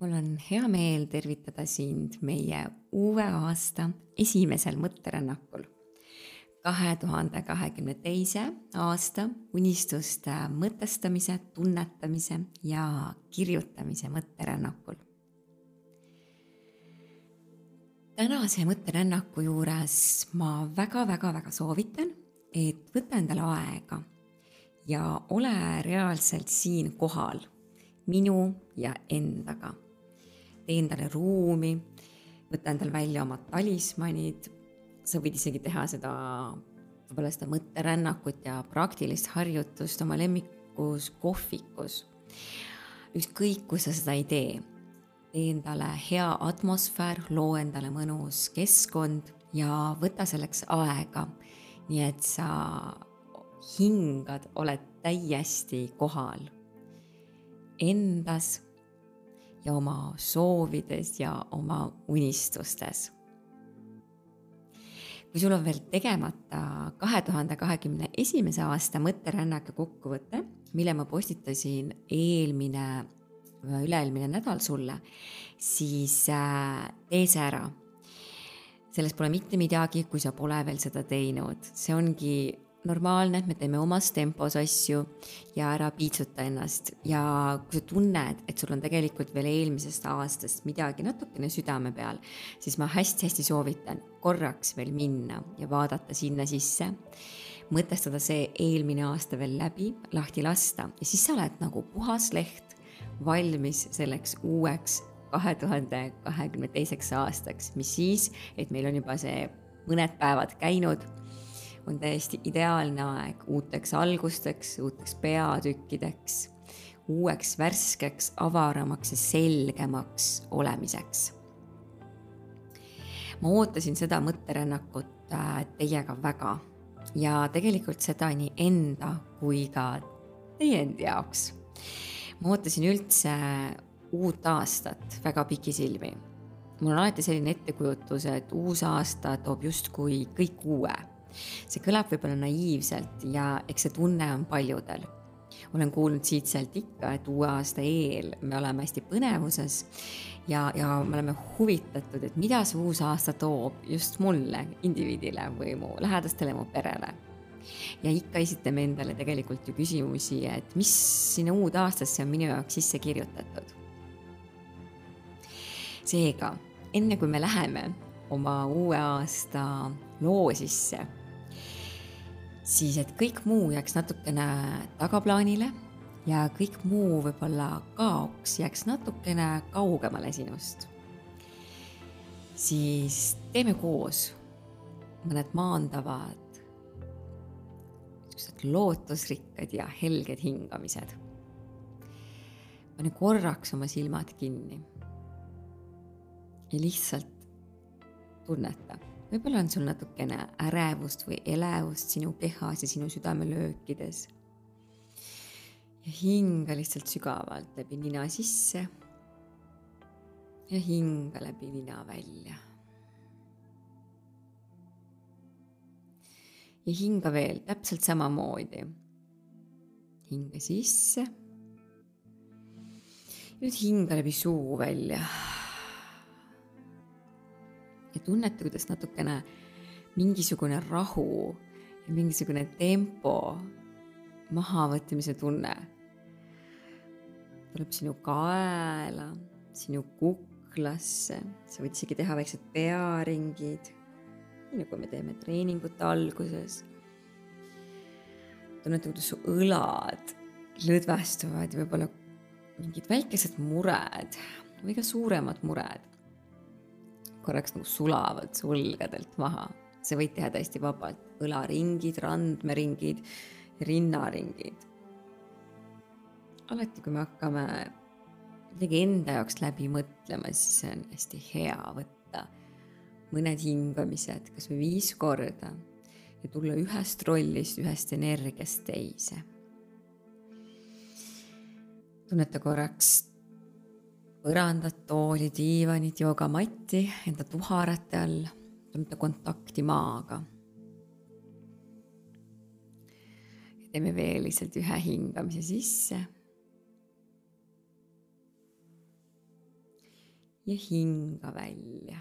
mul on hea meel tervitada sind meie uue aasta esimesel mõtterännakul. kahe tuhande kahekümne teise aasta unistuste mõtestamise, tunnetamise ja kirjutamise mõtterännakul. tänase mõtterännaku juures ma väga-väga-väga soovitan, et võta endale aega ja ole reaalselt siin kohal minu ja endaga tee endale ruumi, võta endale välja omad talismanid, sa võid isegi teha seda, võib-olla seda mõtterännakut ja praktilist harjutust oma lemmikus kohvikus. ükskõik, kus sa seda ei tee, tee endale hea atmosfäär, loo endale mõnus keskkond ja võta selleks aega, nii et sa hingad, oled täiesti kohal. Endas ja oma soovides ja oma unistustes. kui sul on veel tegemata kahe tuhande kahekümne esimese aasta mõtterännaku kokkuvõte, mille ma postitasin eelmine, üle-eelmine nädal sulle, siis äh, tee see ära. sellest pole mitte midagi, kui sa pole veel seda teinud, see ongi normaalne, et me teeme omas tempos asju ja ära piitsuta ennast. Ja kui sa tunned, et sul on tegelikult veel eelmisest aastast midagi natukene südame peal, siis ma hästi-hästi soovitan korraks veel minna ja vaadata sinna sisse, mõtestada see eelmine aasta veel läbi, lahti lasta. Ja siis sa oled nagu puhas leht, valmis selleks uueks kahe tuhande kahekümne teiseks aastaks, mis siis, et meil on juba see mõned päevad käinud on täiesti ideaalne aeg uuteks algusteks, uuteks peatükkideks, uueks värskeks, avaramaks ja selgemaks olemiseks. ma ootasin seda mõtterännakut äh, teiega väga ja tegelikult seda nii enda kui ka teie endi jaoks. ma ootasin üldse uut aastat väga pikisilmi mul on alati selline ettekujutus, et uus aasta toob justkui kõik uue see kõlab võib-olla naiivselt ja eks see tunne on paljudel. olen kuulnud siit-sealt ikka, et uue aasta eel me oleme hästi põnevuses ja, ja me oleme huvitatud, et mida see uus aasta toob just mulle, indiviidile või mu lähedastele, mu perele ja ikka esitame endale tegelikult ju küsimusi, et mis sinna uude aastasse on minu jaoks sisse kirjutatud. seega, enne kui me läheme oma uue aasta loo sisse siis et kõik muu jääks natukene tagaplaanile ja kõik muu võib-olla kaoks, jääks natukene kaugemale sinust. siis teeme koos mõned maandavad, niisugused lootusrikkad ja helged hingamised. pane korraks oma silmad kinni ja lihtsalt tunneta võib-olla on sul natukene ärevust või elevust sinu kehas ja sinu südamelöökides. ja hinga lihtsalt sügavalt läbi nina sisse. ja hinga läbi nina välja. ja hinga veel täpselt samamoodi. hinga sisse. nüüd hinga läbi suu välja ja tunnete, kuidas natukene mingisugune rahu ja mingisugune tempo, mahavõtmise tunne. Tuleb sinu kaela, sinu kuklasse, sa võid isegi teha väiksed pearingid, nii nagu me teeme treeningute alguses. tunnete, kuidas su õlad lõdvestuvad ja võib-olla mingid väikesed mured või ka suuremad mured korraks nagu sulavad su õlgadelt maha. sa võid teha täiesti vabalt õlaringid, randmeringid, rinnaringid. alati, kui me hakkame midagi enda jaoks läbi mõtlema, siis on hästi hea võtta mõned hingamised, kas või viis korda ja tulla ühest rollist, ühest energiast teise. tunneta korraks põrandat, tooli, diivanit, joogamatti enda tuharate all, tunnete kontakti maaga. teeme veel lihtsalt ühe hingamise sisse. ja hinga välja.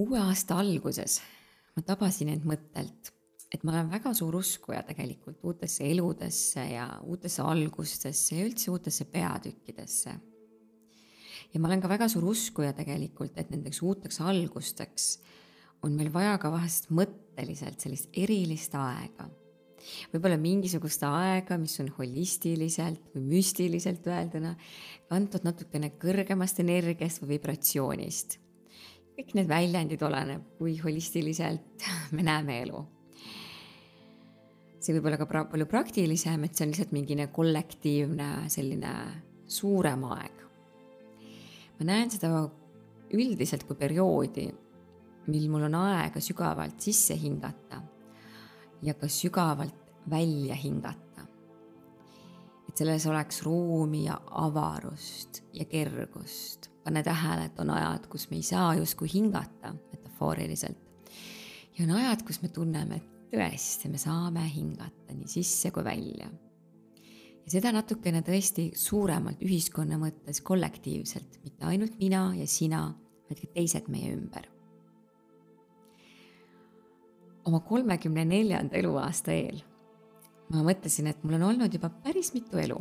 uue aasta alguses ma tabasin end mõttelt, et ma olen väga suur uskuja tegelikult uutesse eludesse ja uutesse algustesse ja üldse uutesse peatükkidesse. ja ma olen ka väga suur uskuja tegelikult, et nendeks uuteks algusteks on meil vaja ka vahest mõtteliselt sellist erilist aega võib-olla mingisugust aega, mis on holistiliselt või müstiliselt öelduna kantud natukene kõrgemast energiast või vibratsioonist. kõik need väljendid oleneb, kui holistiliselt me näeme elu. See võib olla ka pra palju praktilisem, et see on lihtsalt mingine kollektiivne selline suurem aeg. ma näen seda üldiselt kui perioodi, mil mul on aega sügavalt sisse hingata ja ka sügavalt välja hingata. et selles oleks ruumi ja avarust ja kergust. pane tähele, et on ajad, kus me ei saa justkui hingata, metafooriliselt. ja on ajad, kus me tunneme, et tõesti, me saame hingata nii sisse kui välja. ja seda natukene tõesti suuremalt ühiskonna mõttes kollektiivselt, mitte ainult mina ja sina, vaid ka teised meie ümber oma kolmekümne neljanda eluaasta eel ma mõtlesin, et mul on olnud juba päris mitu elu.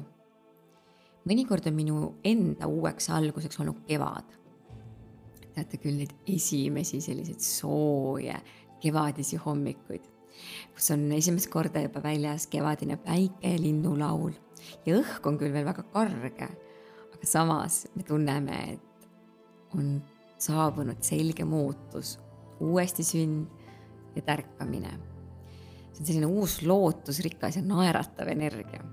mõnikord on minu enda uueks alguseks olnud kevad. teate küll neid esimesi selliseid sooje kevadisi hommikuid, kus on esimest korda juba väljas kevadine päike linnulaul ja õhk on küll veel väga karge, aga samas me tunneme, et on saabunud selge muutus, uuesti sünd ja tärkamine. see on selline uus lootusrikas ja naeratav energia.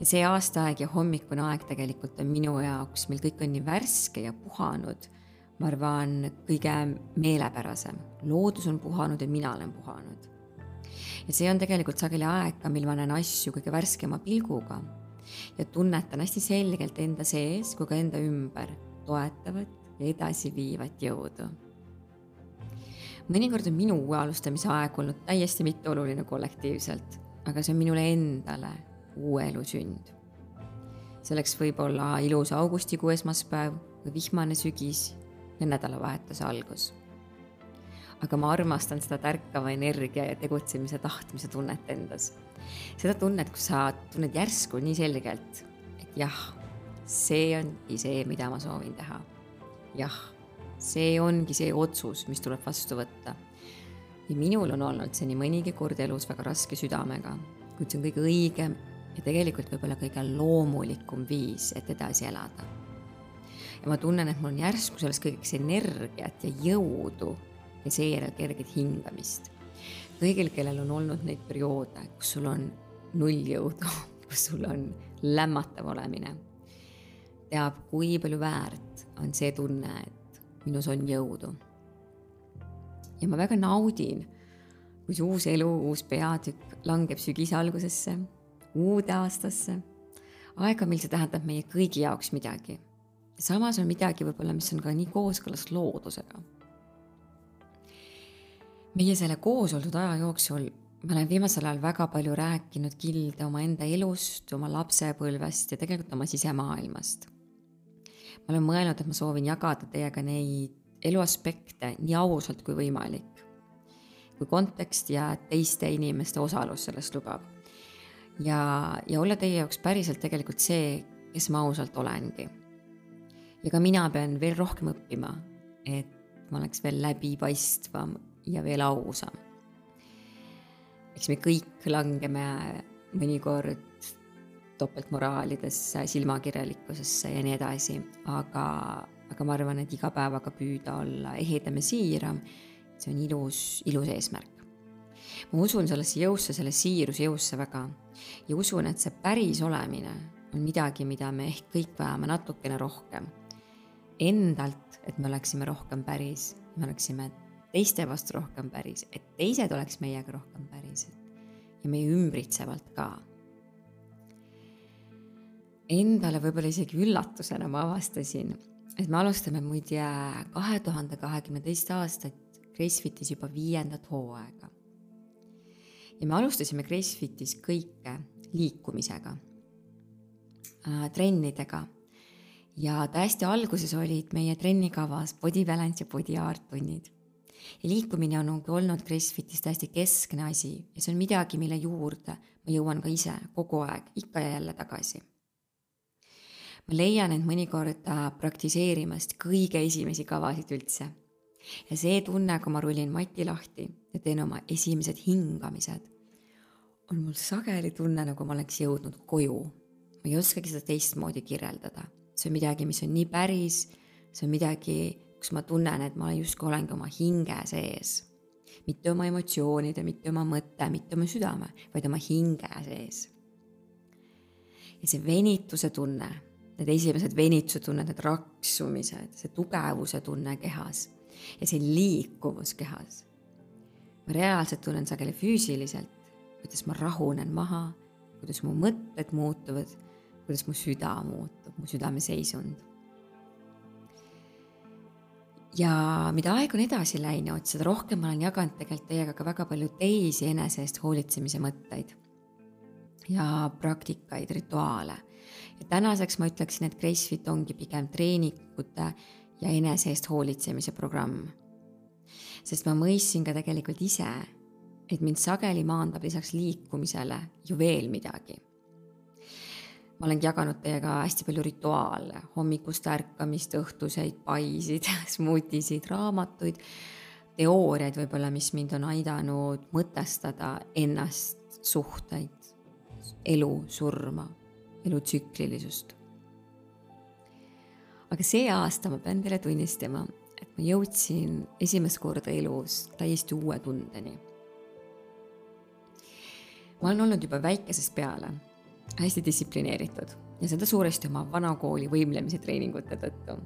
ja see aastaaeg ja hommikune aeg tegelikult on minu jaoks, mil kõik on nii värske ja puhanud, ma arvan, kõige meelepärasem. loodus on puhanud ja mina olen puhanud. ja see on tegelikult sageli aeg ka, mil ma näen asju kõige värskema pilguga ja tunnetan hästi selgelt enda sees kui ka enda ümber toetavat ja edasiviivat jõudu mõnikord on minu uue alustamise aeg olnud täiesti mitteoluline kollektiivselt, aga see on minule endale uue elu sünd. selleks võib olla ilus augustikuu esmaspäev või vihmane sügis ja nädalavahetuse algus. aga ma armastan seda tärkava energia ja tegutsemise tahtmise tunnet endas. seda tunnet, kus sa tunned järsku nii selgelt, et jah, see ongi see, mida ma soovin teha. jah see ongi see otsus, mis tuleb vastu võtta. ja minul on olnud see nii mõnigi kord elus väga raske südamega, kuid see on kõige õigem ja tegelikult võib-olla kõige loomulikum viis, et edasi elada. Ja ma tunnen, et mul on järsku selles kõigeks energiat ja jõudu ja seejärel kerget hingamist. kõigil, kellel on olnud neid perioode, kus sul on null jõudu, kus sul on lämmatav olemine, teab, kui palju väärt on see tunne, et minus on jõudu. ja ma väga naudin, kui see uus elu, uus peatükk langeb sügise algusesse, uude aastasse, aega, mil see tähendab meie kõigi jaoks midagi. Samas on midagi võib-olla, mis on ka nii kooskõlas loodusega. meie selle koos oldud aja jooksul ma olen viimasel ajal väga palju rääkinud kilde omaenda elust, oma lapsepõlvest ja tegelikult oma sisemaailmast ma olen mõelnud, et ma soovin jagada teiega neid eluaspekte nii ausalt kui võimalik. kui kontekst ja teiste inimeste osalus sellest lubab. ja, ja olla teie jaoks päriselt tegelikult see, kes ma ausalt olengi. Ja ka mina pean veel rohkem õppima, et ma oleks veel läbipaistvam ja veel ausam. eks me kõik langeme mõnikord topeltmoraalidesse, silmakirjalikkusesse ja nii edasi, aga, aga ma arvan, et iga päevaga püüda olla ehedam ja siiram, see on ilus, ilus eesmärk. ma usun sellesse jõusse, selle siiruse jõusse väga ja usun, et see päris olemine on midagi, mida me ehk kõik vajame natukene rohkem. Endalt, et me oleksime rohkem päris, me oleksime teiste vastu rohkem päris, et teised oleks meiega rohkem päris ja meie ümbritsevalt ka endale võib-olla isegi üllatusena ma avastasin, et me alustame muide kahe tuhande kahekümne teist aastat Gracefitis juba viiendat hooaega. ja me alustasime Gracefitis kõike liikumisega, äh, trennidega. Ja täiesti alguses olid meie trennikavas body balance ja body art tunnid. ja liikumine on olnud Gracefitis täiesti keskne asi ja see on midagi, mille juurde ma jõuan ka ise kogu aeg ikka ja jälle tagasi ma leian end mõnikord praktiseerimast kõige esimesi kavasid üldse. ja see tunne, kui ma rullin mati lahti ja teen oma esimesed hingamised, on mul sageli tunne, nagu ma oleks jõudnud koju. ma ei oskagi seda teistmoodi kirjeldada. See on midagi, mis on nii päris, see on midagi, kus ma tunnen, et ma justkui olengi oma hinge sees. mitte oma emotsioonide, mitte oma mõtte, mitte oma südame, vaid oma hinge sees. ja see venituse tunne need esimesed venituse tunned, need raksumised, see tugevuse tunne kehas ja see liikuvus kehas. ma reaalselt tunnen sageli füüsiliselt, kuidas ma rahunen maha, kuidas mu mõtted muutuvad, kuidas mu süda muutub, mu südameseisund. ja mida aeg on edasi läinud, seda rohkem ma olen jaganud tegelikult teiega ka väga palju teisi enese eest hoolitsemise mõtteid ja praktikaid, rituaale ja tänaseks ma ütleksin, et Gracefit ongi pigem treeningute ja enese eest hoolitsemise programm. sest ma mõistsin ka tegelikult ise, et mind sageli maandab lisaks liikumisele ju veel midagi. Ma olengi jaganud teiega hästi palju rituaale, hommikust ärkamist, õhtuseid paisid, smuutisid, raamatuid, teooriaid võib-olla, mis mind on aidanud mõtestada ennast, suhteid, elu, surma elu tsüklilisust. aga see aasta ma pean teile tunnistama, et ma jõudsin esimest korda elus täiesti uue tundeni. ma olen olnud juba väikesest peale hästi distsiplineeritud. Ja seda suuresti oma vanakooli võimlemise treeningute tõttu.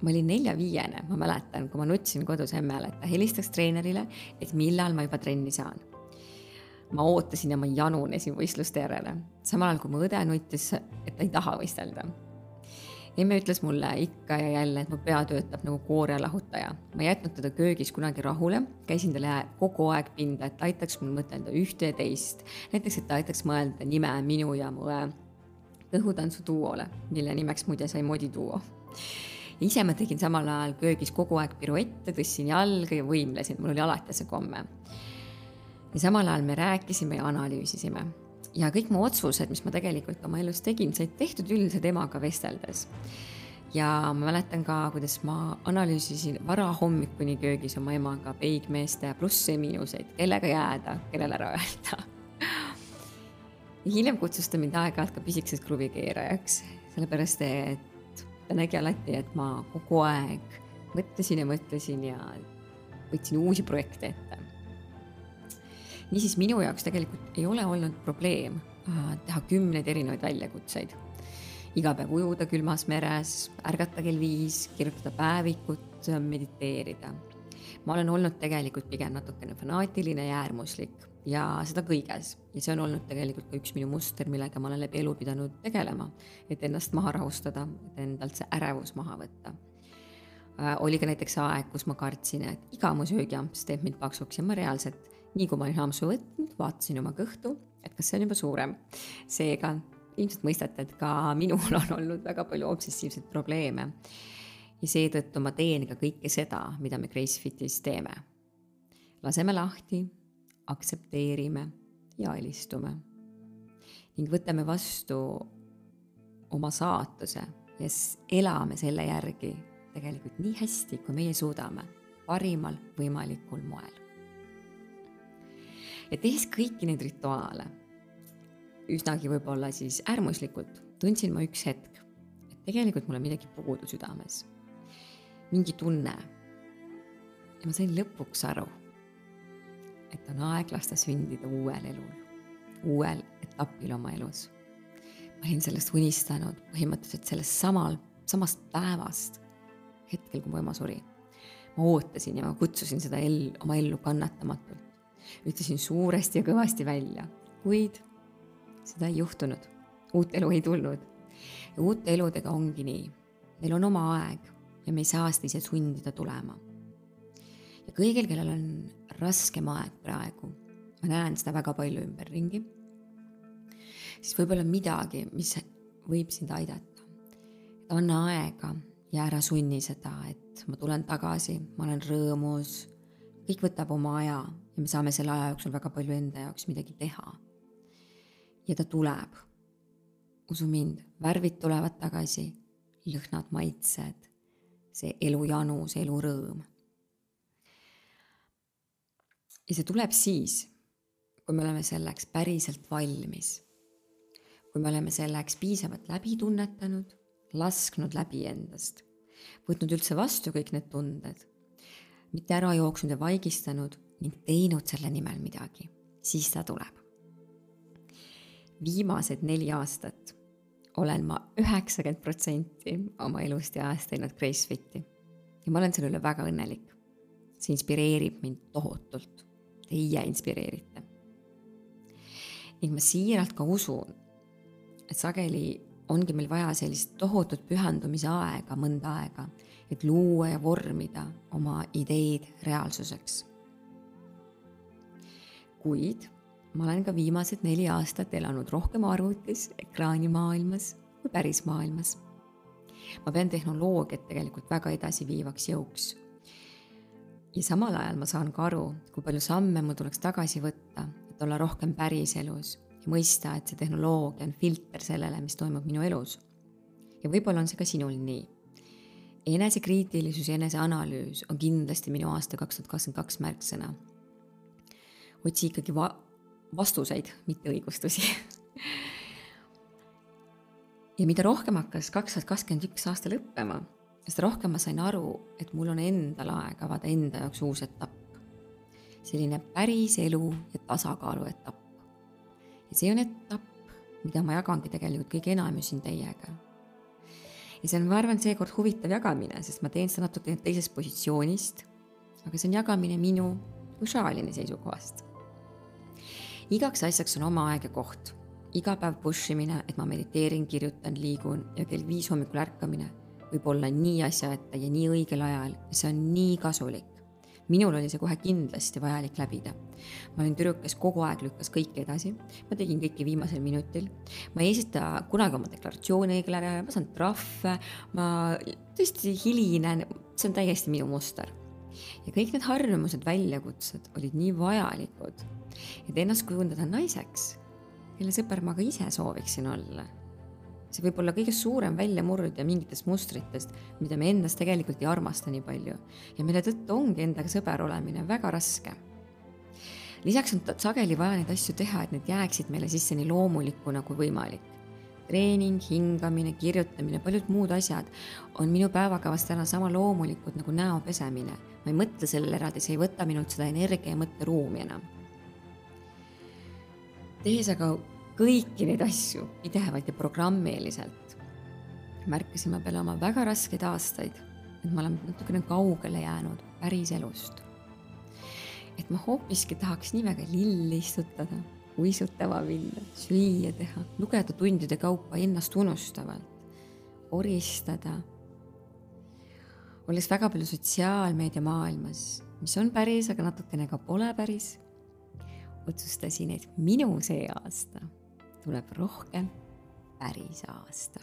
Ma olin nelja-viiene, ma mäletan, kui ma nutsin kodus emmele, et ta helistaks treenerile, et millal ma juba trenni saan. Ma ootasin ja ma janunesin võistluste järele, samal ajal kui mu õde nuttis, et ta ei taha võistelda. Emme ütles mulle ikka ja jälle, et mu pea töötab nagu koorelahutaja. ma ei jätnud teda köögis kunagi rahule, käisin talle kogu aeg pinda, et ta aitaks mul mõtelda ühte ja teist. näiteks, et ta aitaks mõelda nime minu ja mu kõhutantsu duole, mille nimeks muide sai modiduo ise ma tegin samal ajal köögis kogu aeg piruette, tõstsin jalga ja võimlesin, mul oli alati see komme ja samal ajal me rääkisime ja analüüsisime. Ja kõik mu otsused, mis ma tegelikult oma elus tegin, said tehtud üldiselt emaga vesteldes. ja ma mäletan ka, kuidas ma analüüsisin varahommikuni köögis oma emaga peigmeeste plusse ja miinuseid, kellega jääda, kellele ära öelda hiljem kutsus ta mind aeg-ajalt ka pisikeseks kruvikeerajaks, sellepärast et ta nägi alati, et ma kogu aeg mõtlesin ja mõtlesin ja võtsin uusi projekte ette niisiis minu jaoks tegelikult ei ole olnud probleem äh, teha kümneid erinevaid väljakutseid. iga päev ujuda külmas meres, ärgata kell viis, kirjutada päevikut, mediteerida. ma olen olnud tegelikult pigem natukene fanaatiline ja äärmuslik ja seda kõiges ja see on olnud tegelikult ka üks minu muster, millega ma olen läbi elu pidanud tegelema, et ennast maha rahustada, et endalt see ärevus maha võtta äh, oli ka näiteks aeg, kus ma kartsin, et iga mu söögiamps teeb mind paksuks ja ma reaalselt nii kui ma olin ampsu võtnud, vaatasin oma kõhtu, et kas see on juba suurem. seega ilmselt mõistate, et ka minul on olnud väga palju obsessiivseid probleeme. ja seetõttu ma teen ka kõike seda, mida me Gracefitis teeme. laseme lahti, aktsepteerime ja alistume. ning võtame vastu oma saatuse ja elame selle järgi tegelikult nii hästi, kui meie suudame, parimal võimalikul moel ja tehes kõiki neid rituaale, üsnagi võib-olla siis äärmuslikult, tundsin ma üks hetk, et tegelikult mul on midagi puudu südames. mingi tunne. ja ma sain lõpuks aru, et on aeg lasta sündida uuel elul, uuel etapil oma elus. ma olin sellest unistanud põhimõtteliselt sellest samal, samast päevast, hetkel, kui mu ema suri. ma ootasin ja ma kutsusin seda el-, oma ellu kannatamatult ütlesin suuresti ja kõvasti välja, kuid seda ei juhtunud. uut elu ei tulnud. uute eludega ongi nii. meil on oma aeg ja me ei saa seda ise sundida tulema. ja kõigil, kellel on raskem aeg praegu, ma näen seda väga palju ümberringi, siis võib-olla midagi, mis võib sind aidata. anna aega ja ära sunni seda, et ma tulen tagasi, ma olen rõõmus. kõik võtab oma aja ja me saame selle aja jooksul väga palju enda jaoks midagi teha. ja ta tuleb. usu mind, värvid tulevad tagasi, lõhnad, maitsed, see elujanu, see elurõõm. ja see tuleb siis, kui me oleme selleks päriselt valmis kui me oleme selleks piisavalt läbi tunnetanud, lasknud läbi endast, võtnud üldse vastu kõik need tunded, mitte ära jooksnud ja vaigistanud ning teinud selle nimel midagi, siis ta tuleb. viimased neli aastat olen ma üheksakümmend protsenti oma elust ja ajast teinud Gracefiti ja ma olen selle üle väga õnnelik. see inspireerib mind tohutult, teie inspireerite. ning ma siiralt ka usun, et sageli ongi meil vaja sellist tohutut pühendumise aega, mõnda aega, et luua ja vormida oma ideid reaalsuseks. Kuid ma olen ka viimased neli aastat elanud rohkem arvutis, ekraanimaailmas kui pärismaailmas. ma pean tehnoloogiat tegelikult väga edasiviivaks jõuks. ja samal ajal ma saan ka aru, kui palju samme mul tuleks tagasi võtta, et olla rohkem päriselus ja mõista, et see tehnoloogia on filter sellele, mis toimub minu elus. ja võib-olla on see ka sinul nii. enesekriitilisus ja eneseanalüüs on kindlasti minu aasta kaks tuhat kakskümmend kaks märksõna. Otsi ikkagi va-, vastuseid, mitte õigustusi ja mida rohkem hakkas kaks tuhat kakskümmend üks aasta lõppema, seda rohkem ma sain aru, et mul on endal aeg avada enda jaoks uus etapp. selline päris elu ja tasakaalu etapp ja see on etapp, mida ma jagangi tegelikult kõige enam ju siin teiega. ja see on, ma arvan, seekord huvitav jagamine, sest ma teen seda natuke teisest positsioonist, aga see on jagamine minu kui šaaline seisukohast. Igaks asjaks on oma aeg ja koht. iga päev push imine, et ma mediteerin, kirjutan, liigun ja kell viis hommikul ärkamine võib olla nii asjaette ja nii õigel ajal ja see on nii kasulik minul oli see kohe kindlasti vajalik läbida. ma olin tüdruk, kes kogu aeg lükkas kõike edasi, ma tegin kõike viimasel minutil, ma ei esita kunagi oma deklaratsiooni õigel ajal, ma saan trahve, ma tõesti hilinen, see on täiesti minu muster. ja kõik need harjumused, väljakutsed olid nii vajalikud, et ennast kujundada naiseks, kelle sõber ma ka ise sooviksin olla see võib olla kõige suurem väljamurdja mingitest mustritest, mida me endas tegelikult ei armasta nii palju ja mille tõttu ongi endaga sõber olemine väga raske. lisaks on sageli vaja neid asju teha, et need jääksid meile sisse nii loomulikuna kui võimalik. treening, hingamine, kirjutamine, paljud muud asjad on minu päevakavas täna sama loomulikud nagu näo pesemine. ma ei mõtle sellele eraldi, see ei võta minult seda energia ja mõtteruumi enam. Tehes aga kõiki neid asju pidevalt ja programmiliselt. märkasin ma peale oma väga raskeid aastaid, et ma olen natukene kaugele jäänud päriselust. et ma hoopiski tahaks nii väga lilli istutada, uisutama minna, süüa teha, lugeda tundide kaupa ennast unustavalt, oristada. olles väga palju sotsiaalmeedia maailmas, mis on päris, aga natukene ka pole päris otsustasin, et minu see aasta tuleb rohkem päris aasta.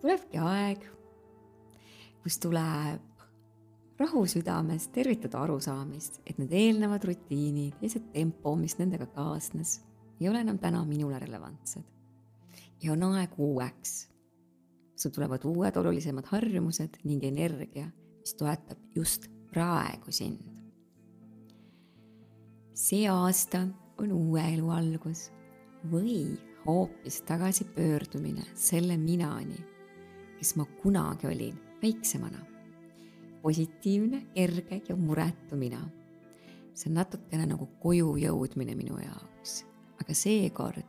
tulebki aeg, kus tuleb rahu südames, tervitada arusaamist, et need eelnevad rutiinid ja see tempo, mis nendega kaasnes, ei ole enam täna minule relevantsed. ja on aeg uueks. sul tulevad uued olulisemad harjumused ning energia, mis toetab just praegu sind. See aasta on uue elu algus või hoopis tagasipöördumine selle minani, kes ma kunagi olin väiksemana. positiivne, kerge ja muretu mina. see on natukene nagu koju jõudmine minu jaoks, aga seekord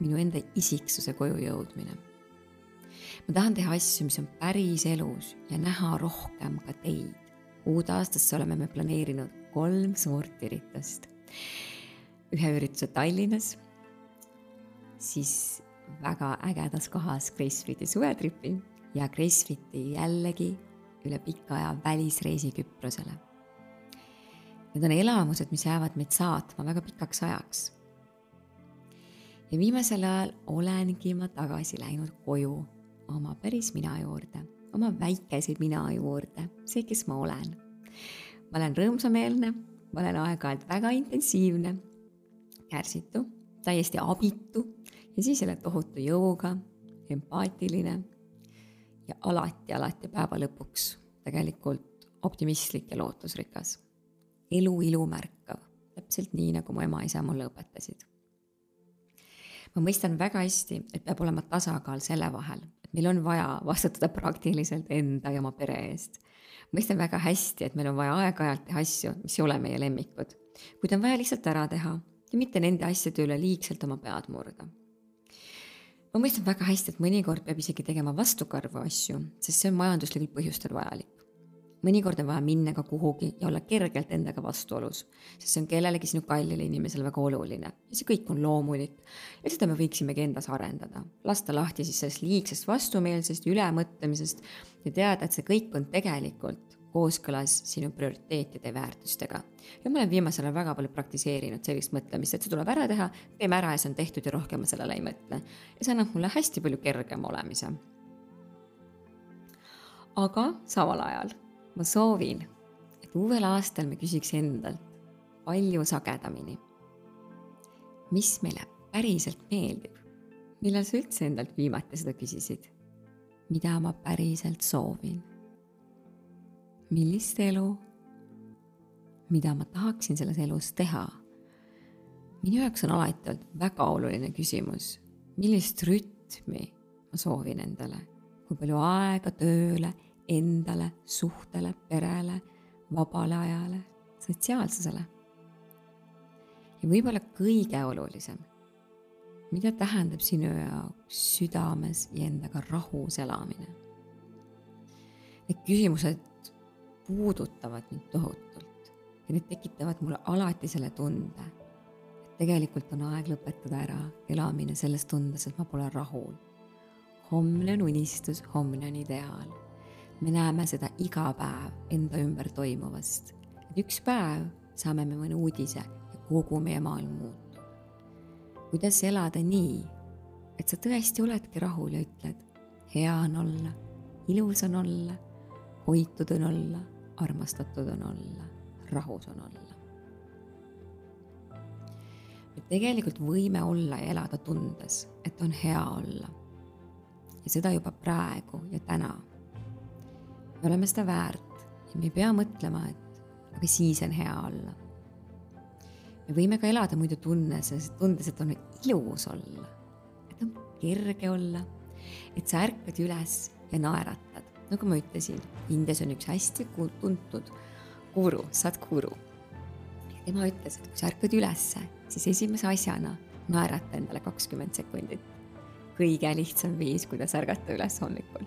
minu enda isiksuse koju jõudmine. ma tahan teha asju, mis on päris elus ja näha rohkem ka teid. uude aastasse oleme me planeerinud kolm suurt üritust. ühe ürituse Tallinnas siis väga ägedas kohas Gracefiti suvetripi ja Gracefiti jällegi üle pika aja välisreisi Küprosele. Need on elamused, mis jäävad meid saatma väga pikaks ajaks. ja viimasel ajal olengi ma tagasi läinud koju oma päris mina juurde, oma väikese mina juurde, see, kes ma olen. Ma olen rõõmsameelne, ma olen aeg-ajalt väga intensiivne, kärsitu, täiesti abitu ja siis jälle tohutu jõuga, empaatiline ja alati, alati päeva lõpuks tegelikult optimistlik ja lootusrikas. elu ilu märkav, täpselt nii, nagu mu ema-isa mulle õpetasid. ma mõistan väga hästi, et peab olema tasakaal selle vahel, meil on vaja vastutada praktiliselt enda ja oma pere eest. mõistan väga hästi, et meil on vaja aeg-ajalt teha asju, mis ei ole meie lemmikud, kuid on vaja lihtsalt ära teha ja mitte nende asjade üle liigselt oma pead murda ma mõistan väga hästi, et mõnikord peab isegi tegema vastukarvu asju, sest see on majanduslikel põhjustel vajalik. Mõnikord on vaja minna ka kuhugi ja olla kergelt endaga vastuolus, sest see on kellelegi sinu kallile inimesele väga oluline ja see kõik on loomulik. ja seda me võiksimegi endas arendada, lasta lahti siis sellest liigsest vastumeelsest, ülemõtlemisest ja teada, et see kõik on tegelikult kooskõlas sinu prioriteetide ja väärtustega. ja ma olen viimasel ajal väga palju praktiseerinud sellist mõtlemist, et see tuleb ära teha, teeme ära ja see on tehtud ja rohkem ma sellele ei mõtle. ja see annab mulle hästi palju kergema olemise. aga samal ajal ma soovin, et uuel aastal me küsiks endalt palju sagedamini, mis meile päriselt meeldib. millal sa üldse endalt viimati seda küsisid? mida ma päriselt soovin millist elu, mida ma tahaksin selles elus teha. minu jaoks on alati olnud väga oluline küsimus, millist rütmi ma soovin endale, kui palju aega tööle, endale, suhtele, perele, vabale ajale, sotsiaalsusele. ja võib-olla kõige olulisem, mida tähendab sinu jaoks südames ja endaga rahus elamine? Need küsimused puudutavad mind tohutult ja need tekitavad mulle alati selle tunde, et tegelikult on aeg lõpetada ära elamine selles tundes, et ma pole rahul. homne on unistus, homne on ideaal. Me näeme seda iga päev enda ümber toimuvast, et üks päev saame me mõne uudise ja kogu meie maailm muutub. kuidas elada nii, et sa tõesti oledki rahul ja ütled, hea on olla, ilus on olla, hoitud on olla armastatud on olla, rahus on olla. me tegelikult võime olla ja elada tundes, et on hea olla. ja seda juba praegu ja täna. Me oleme seda väärt ja me ei pea mõtlema, et aga siis on hea olla. me võime ka elada muidu tunnes, tundes, et on ilus olla, et on kerge olla, et sa ärkad üles ja naeratad nagu ma ütlesin, Indias on üks hästi tuntud guru, Sadhguru. tema ütles, et kui sa ärkad ülesse, siis esimese asjana naerata endale kakskümmend sekundit. kõige lihtsam viis, kuidas ärgata üles hommikul.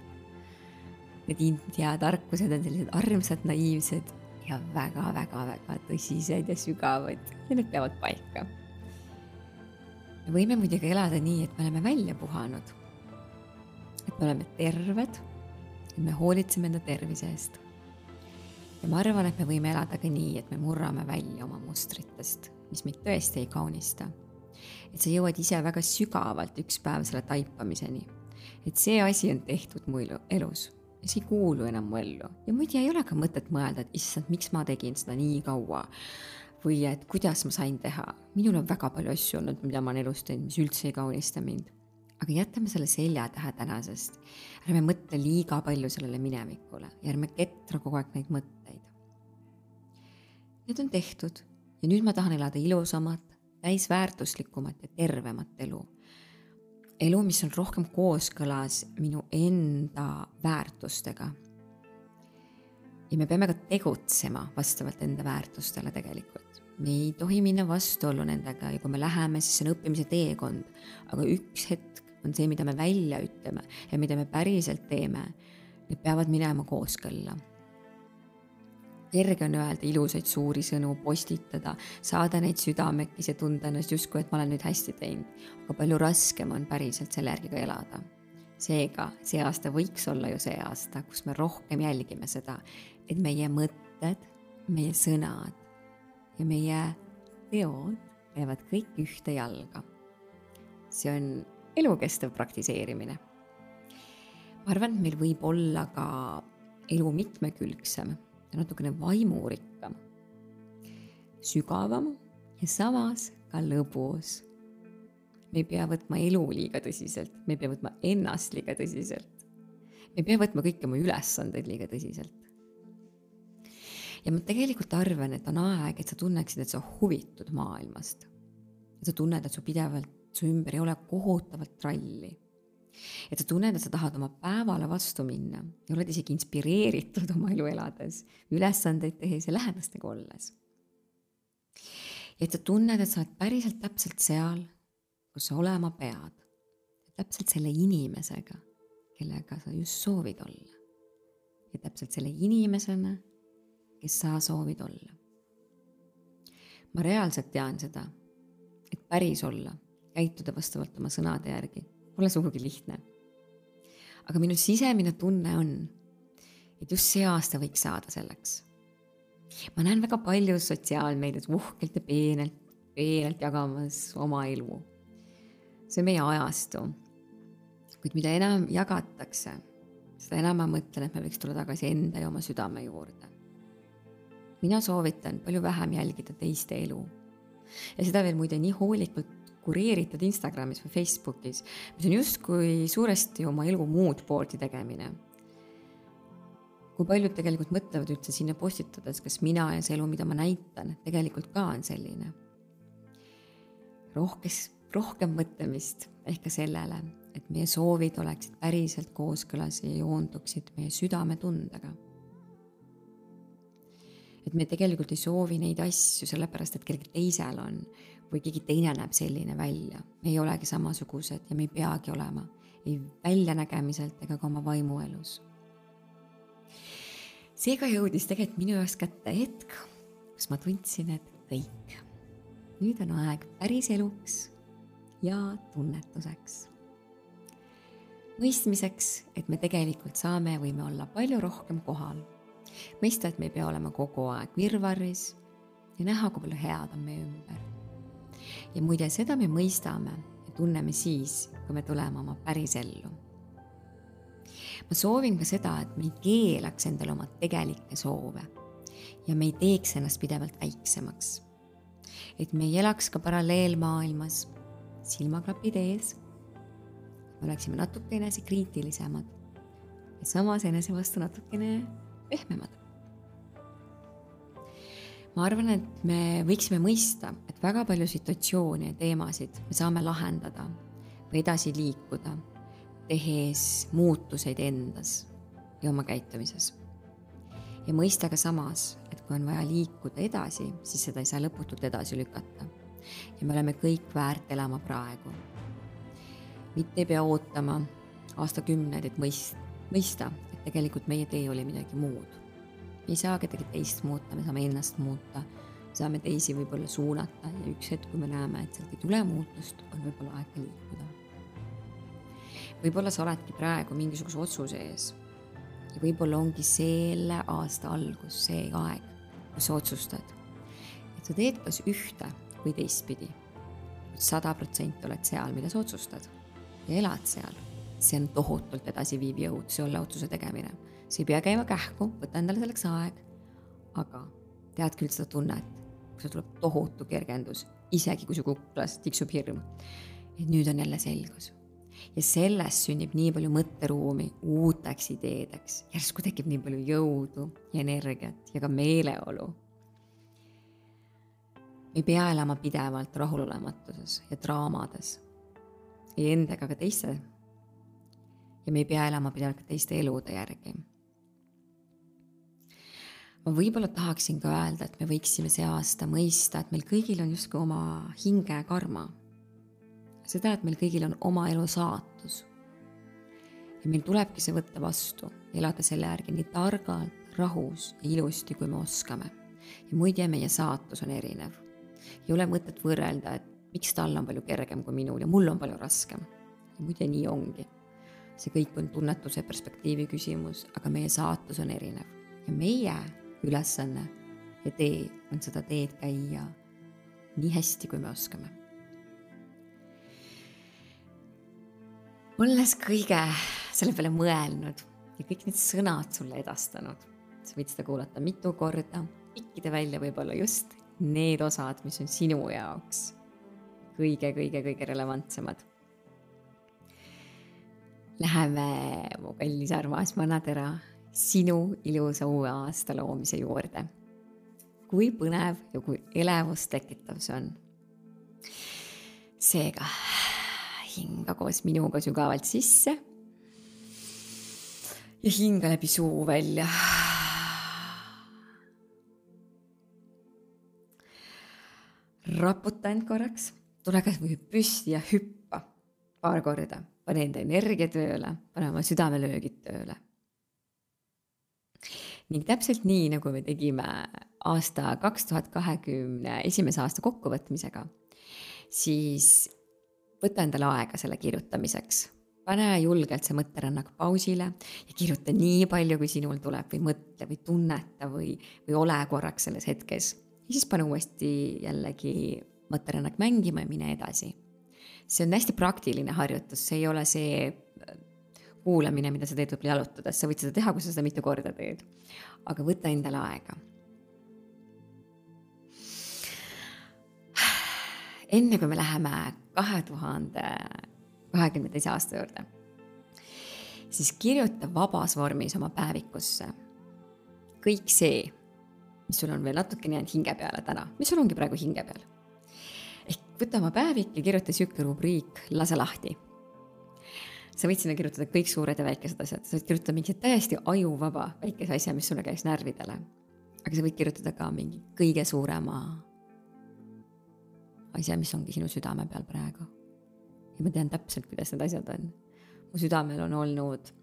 Need India tarkused on sellised armsad, naiivsed ja väga-väga-väga tõsised ja sügavad ja need peavad paika. me võime muidugi elada nii, et me oleme välja puhanud. et me oleme terved et me hoolitseme enda tervise eest. ja ma arvan, et me võime elada ka nii, et me murrame välja oma mustritest, mis meid tõesti ei kaunista. et sa jõuad ise väga sügavalt üks päev selle taipamiseni. et see asi on tehtud mu elus ja see ei kuulu enam mu ellu ja muidu ei ole ka mõtet mõelda, et issand, miks ma tegin seda nii kaua või et kuidas ma sain teha. minul on väga palju asju olnud, mida ma olen elus teinud, mis üldse ei kaunista mind aga jätame selle selja taha tänasest. ärme mõtle liiga palju sellele minevikule ja ärme ketra kogu aeg neid mõtteid. Need on tehtud ja nüüd ma tahan elada ilusamat, täisväärtuslikumat ja tervemat elu. Elu, mis on rohkem kooskõlas minu enda väärtustega. ja me peame ka tegutsema vastavalt enda väärtustele tegelikult me ei tohi minna vastuollu nendega ja kui me läheme, siis see on õppimise teekond. aga üks hetk on see, mida me välja ütleme ja mida me päriselt teeme, need peavad minema kooskõlla. Kerge on öelda ilusaid suuri sõnu, postitada, saada neid südamekis ja tunda ennast justkui, et ma olen nüüd hästi teinud, aga palju raskem on päriselt selle järgi ka elada. seega see aasta võiks olla ju see aasta, kus me rohkem jälgime seda, et meie mõtted, meie sõnad ja meie teod käivad kõik ühte jalga see on elukestev praktiseerimine. ma arvan, et meil võib olla ka elu mitmekülgsem ja natukene vaimurikkam, sügavam ja samas ka lõbus. me ei pea võtma elu liiga tõsiselt, me ei pea võtma ennast liiga tõsiselt. me ei pea võtma kõiki oma ülesandeid liiga tõsiselt. ja ma tegelikult arvan, et on aeg, et sa tunneksid, et sa huvitud maailmast. et sa tunned, et su pidevalt su ümber ei ole kohutavalt tralli et sa tunned, et sa tahad oma päevale vastu minna ja oled isegi inspireeritud oma elu elades, ülesandeid tehes ja lähedastega olles. et sa tunned, et sa oled päriselt täpselt seal, kus sa olema pead. täpselt selle inimesega, kellega sa just soovid olla. ja täpselt selle inimesena, kes sa soovid olla. ma reaalselt tean seda, et päris olla, käituda vastavalt oma sõnade järgi pole sugugi lihtne. aga minu sisemine tunne on, et just see aasta võiks saada selleks. ma näen väga palju sotsiaalmeedias uhkelt ja peenelt, peenelt jagamas oma elu. see on meie ajastu. kuid mida enam jagatakse, seda enam ma mõtlen, et me võiks tulla tagasi enda ja oma südame juurde. mina soovitan palju vähem jälgida teiste elu ja seda veel muide nii hoolikalt kureeritud Instagramis või Facebookis, mis on justkui suuresti oma elu muud poolti tegemine. kui paljud tegelikult mõtlevad üldse sinna postitades, kas mina ja see elu, mida ma näitan, tegelikult ka on selline. rohkes, rohkem mõtlemist ehk ka sellele, et meie soovid oleksid päriselt kooskõlas ja joonduksid meie südametundega et me tegelikult ei soovi neid asju sellepärast, et kellelgi teisel on või keegi teine näeb selline välja. me ei olegi samasugused ja me ei peagi olema ei väljanägemiselt ega ka oma vaimuelus. seega jõudis tegelikult minu jaoks kätte hetk, kus ma tundsin, et kõik, nüüd on aeg päris eluks ja tunnetuseks. mõistmiseks, et me tegelikult saame, võime olla palju rohkem kohal. mõista, et me ei pea olema kogu aeg virvarris ja näha, kui palju head on meie ümber ja muide, seda me mõistame ja tunneme siis, kui me tuleme oma päris ellu. ma soovin ka seda, et me ei keelaks endale oma tegelikke soove ja me ei teeks ennast pidevalt väiksemaks. et me ei elaks ka paralleelmaailmas, silmaklapid ees. me oleksime natuke enesekriitilisemad ja samas enese vastu natukene pehmemad ma arvan, et me võiksime mõista, et väga palju situatsioone ja teemasid me saame lahendada või edasi liikuda, tehes muutuseid endas ja oma käitumises. ja mõista ka samas, et kui on vaja liikuda edasi, siis seda ei saa lõputult edasi lükata. ja me oleme kõik väärt elama praegu. mitte ei pea ootama aastakümneid, et mõist-, mõista, et tegelikult meie tee oli midagi muud me ei saa kedagi teist muuta, me saame ennast muuta, saame teisi võib-olla suunata ja üks hetk, kui me näeme, et sealt ei tule muutust, on võib-olla aeg ka liikuda. võib-olla sa oledki praegu mingisuguse otsuse ees ja võib-olla ongi selle aasta algus, see aeg, kus sa otsustad, et sa teed kas ühte või teistpidi. sada protsenti oled seal, mida sa otsustad ja elad seal. see on tohutult edasiviiv jõud, see olla otsuse tegemine sa ei pea käima kähku, võta endale selleks aeg. aga tead küll seda tunnet, kui sul tuleb tohutu kergendus, isegi kui su kuklas tiksub hirm. et nüüd on jälle selgus. ja sellest sünnib nii palju mõtteruumi uuteks ideedeks, järsku tekib nii palju jõudu ja energiat ja ka meeleolu. ei pea elama pidevalt rahulolematuses ja draamades, ei endaga ega teiste ja me ei pea elama pidevalt ka teiste elude järgi ma võib-olla tahaksin ka öelda, et me võiksime see aasta mõista, et meil kõigil on justkui oma hinge karma. seda, et meil kõigil on oma elu saatus. ja meil tulebki see võtta vastu, elada selle järgi nii targalt, rahus ja ilusti, kui me oskame. ja muide, meie saatus on erinev. ei ole mõtet võrrelda, et miks tal on palju kergem kui minul ja mul on palju raskem. ja muide, nii ongi. see kõik on tunnetuse perspektiivi küsimus, aga meie saatus on erinev ja meie ülesanne ja tee on seda teed käia nii hästi, kui me oskame. olles kõige selle peale mõelnud ja kõik need sõnad sulle edastanud, sa võid seda kuulata mitu korda, pikkida välja võib-olla just need osad, mis on sinu jaoks kõige-kõige-kõige relevantsemad. Läheme, mu kallis armas manatera, sinu ilusa uue aasta loomise juurde. kui põnev ja kui elevust tekitav see on. seega hinga koos minuga sügavalt sisse ja hinga läbi suu välja. raputa end korraks, tule kasvõi püsti ja hüppa paar korda, pane enda energia tööle, pane oma südamelöögid tööle. Ning täpselt nii, nagu me tegime aasta kaks tuhat kahekümne esimese aasta kokkuvõtmisega, siis võta endale aega selle kirjutamiseks. pane julgelt see mõtterännak pausile ja kirjuta nii palju, kui sinul tuleb või mõtle või tunneta või, või ole korraks selles hetkes. ja siis pane uuesti jällegi mõtterännak mängima ja mine edasi. see on hästi praktiline harjutus, see ei ole see kuulamine, mida sa teed võib-olla jalutades, sa võid seda teha, kui sa seda mitu korda teed. aga võta endale aega enne kui me läheme kahe tuhande kahekümne teise aasta juurde, siis kirjuta vabas vormis oma päevikusse kõik see, mis sul on veel natukene jäänud hinge peale täna, mis sul ongi praegu hinge peal. ehk võta oma päevik ja kirjuta sihuke rubriik Lase lahti. Sa võid sinna kirjutada kõik suured ja väikesed asjad, sa võid kirjutada mingi täiesti ajuvaba väikese asja, mis sulle käis närvidele. aga sa võid kirjutada ka mingi kõige suurema asja, mis ongi sinu südame peal praegu. ja ma tean täpselt, kuidas need asjad on. mu südamel on olnud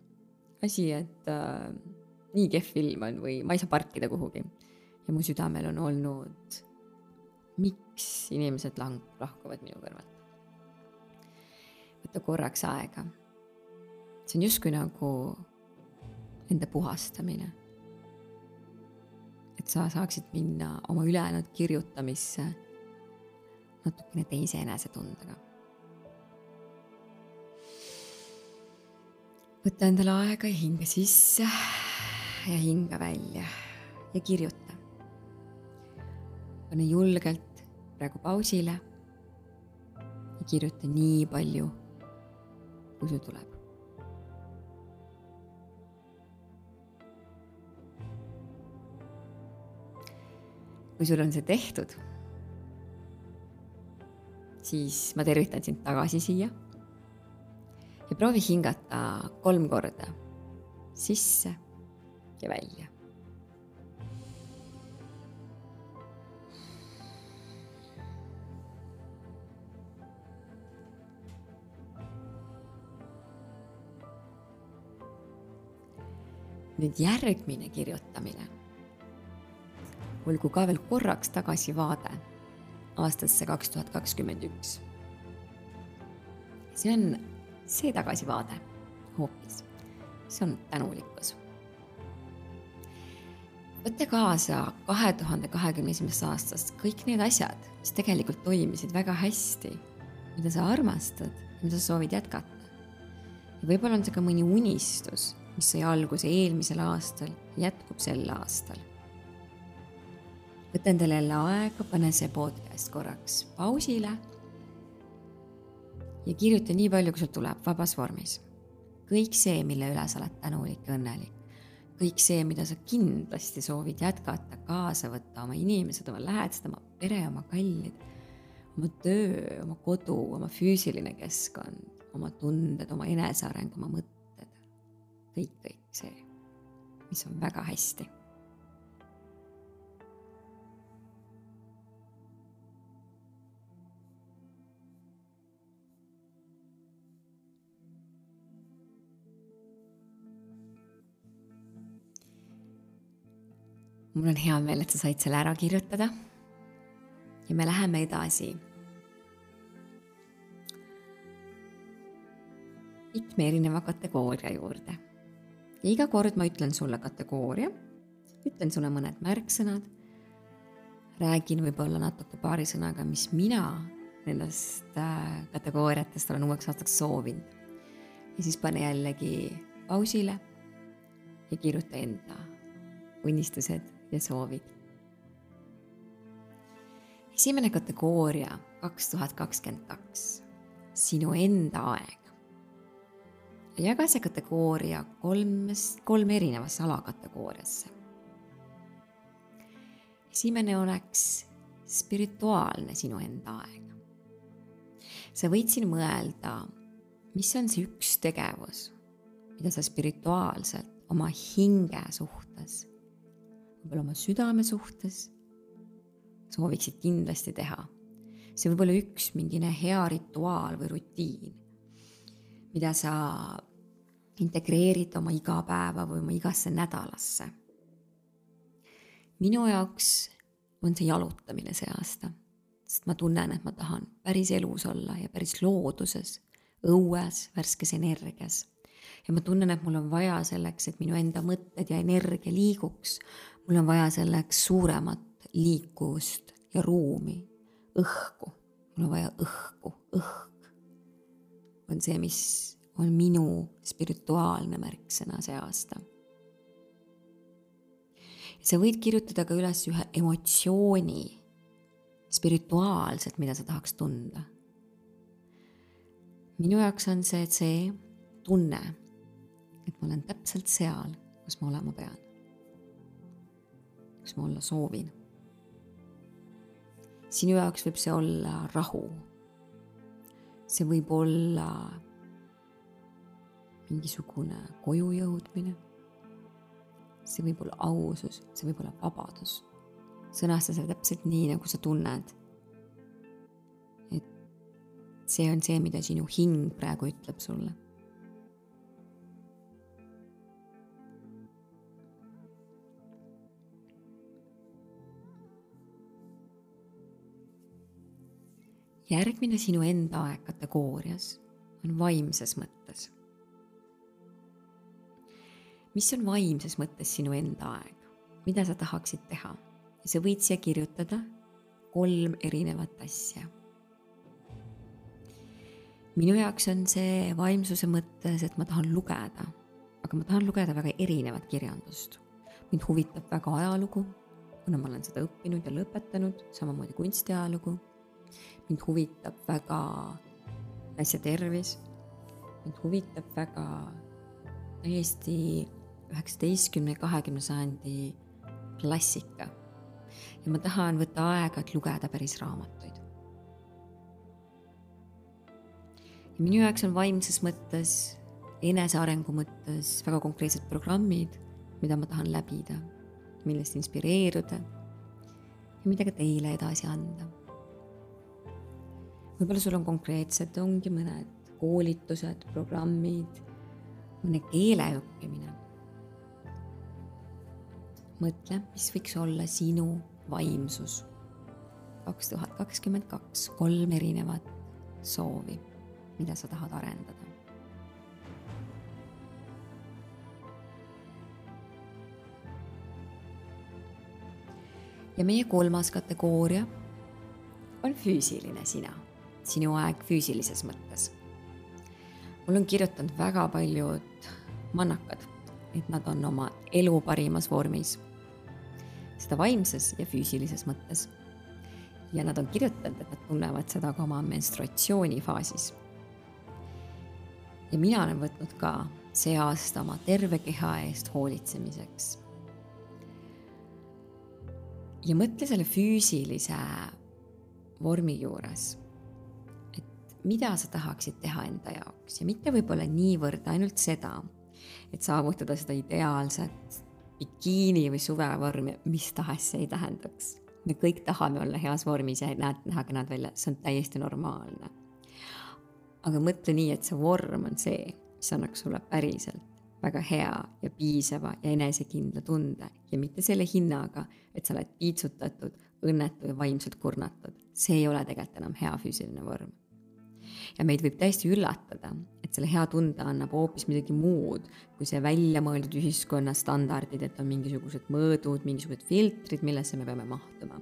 asi, et äh, nii kehv ilm on või ma ei saa parkida kuhugi. ja mu südamel on olnud, miks inimesed lang-, lahkuvad minu kõrvalt. võta korraks aega. See on justkui nagu enda puhastamine. et sa saaksid minna oma ülejäänud kirjutamisse natukene teise enesetundega. võta endale aega ja hinga sisse ja hinga välja ja kirjuta. pane julgelt praegu pausile ja kirjuta nii palju, kui sul tuleb. Kui sul on see tehtud siis ma tervitan sind tagasi siia. ja proovi hingata kolm korda sisse ja välja. nüüd järgmine kirjutamine olgu ka veel korraks tagasivaade aastasse kaks tuhat kakskümmend üks. see on see tagasivaade hoopis, see on tänulikkus. võta kaasa kahe tuhande kahekümne esimesest aastast kõik need asjad, mis tegelikult toimisid väga hästi, mida sa armastad, mida sa soovid jätkata. ja võib-olla on see ka mõni unistus, mis sai alguse eelmisel aastal, jätkub sel aastal võta endale jälle aega, pane see podcast korraks pausile. ja kirjuta nii palju, kui sul tuleb vabas vormis. kõik see, mille üle sa oled tänulik ja õnnelik. kõik see, mida sa kindlasti soovid jätkata, kaasa võtta, oma inimesed, oma lähedased, oma pere, oma kallid, oma töö, oma kodu, oma füüsiline keskkond, oma tunded, oma eneseareng, oma mõtted. kõik, kõik see, mis on väga hästi mul on hea meel, et sa said selle ära kirjutada. ja me läheme edasi. mitme erineva kategooria juurde. ja iga kord ma ütlen sulle kategooria, ütlen sulle mõned märksõnad, räägin võib-olla natuke paari sõnaga, mis mina nendest äh, kategooriatest olen uueks aastaks soovinud. ja siis pane jällegi pausile ja kirjuta enda unistused ja soovid. esimene kategooria kaks tuhat kakskümmend kaks, sinu enda aeg. jaga see kategooria kolmest, kolme erinevasse alakategooriasse. esimene oleks spirituaalne sinu enda aeg. sa võid siin mõelda, mis on see üks tegevus, mida sa spirituaalselt oma hinge suhtes, võib-olla oma südame suhtes sooviksid kindlasti teha. see võib olla üks mingine hea rituaal või rutiin, mida sa integreerid oma igapäeva või oma igasse nädalasse. minu jaoks on see jalutamine see aasta, sest ma tunnen, et ma tahan päris elus olla ja päris looduses, õues, värskes energias ja ma tunnen, et mul on vaja selleks, et minu enda mõtted ja energia liiguks, mul on vaja selleks suuremat liikuvust ja ruumi, õhku, mul on vaja õhku, õhk on see, mis on minu spirituaalne märksõna see aasta. sa võid kirjutada ka üles ühe emotsiooni spirituaalselt, mida sa tahaks tunda. minu jaoks on see see tunne et ma olen täpselt seal, kus ma olema pean. Kus ma olla soovin. sinu jaoks võib see olla rahu. see võib olla mingisugune koju jõudmine. see võib olla ausus, see võib olla vabadus. sõnasta seda täpselt nii, nagu sa tunned. et see on see, mida sinu hing praegu ütleb sulle järgmine sinu enda aeg kategoorias on vaimses mõttes. mis on vaimses mõttes sinu enda aeg, mida sa tahaksid teha sa võid siia kirjutada kolm erinevat asja. minu jaoks on see vaimsuse mõttes, et ma tahan lugeda, aga ma tahan lugeda väga erinevat kirjandust. mind huvitab väga ajalugu, kuna ma olen seda õppinud ja lõpetanud, samamoodi kunstiajalugu mind huvitab väga naise tervis, mind huvitab väga täiesti üheksateistkümne, kahekümne sajandi klassika. ja ma tahan võtta aega, et lugeda päris raamatuid. ja minu jaoks on vaimses mõttes, enesearengu mõttes väga konkreetsed programmid, mida ma tahan läbida, millest inspireeruda ja mida ka teile edasi anda võib-olla sul on konkreetsed, ongi mõned koolitused, programmid, mõne keele õppimine. mõtle, mis võiks olla sinu vaimsus. kaks tuhat kakskümmend kaks, kolm erinevat soovi, mida sa tahad arendada. ja meie kolmas kategooria on füüsiline sina sinu aeg füüsilises mõttes. mul on kirjutanud väga paljud mannakad, et nad on oma elu parimas vormis. seda vaimses ja füüsilises mõttes. ja nad on kirjutanud, et nad tunnevad seda ka oma menstruatsioonifaasis. ja mina olen võtnud ka see aasta oma terve keha eest hoolitsemiseks. ja mõtle selle füüsilise vormi juures mida sa tahaksid teha enda jaoks ja mitte võib-olla niivõrd ainult seda, et saavutada seda ideaalset bikiini või suvevormi, mis tahes see ei tähendaks. me kõik tahame olla heas vormis ja näed, näha kenad välja, see on täiesti normaalne. aga mõtle nii, et see vorm on see, mis annaks sulle päriselt väga hea ja piisava ja enesekindla tunde ja mitte selle hinnaga, et sa oled piitsutatud, õnnetu ja vaimselt kurnatud. see ei ole tegelikult enam hea füüsiline vorm ja meid võib täiesti üllatada, et selle hea tunde annab hoopis midagi muud kui see välja mõeldud ühiskonna standardid, et on mingisugused mõõdud, mingisugused filtrid, millesse me peame mahtuma.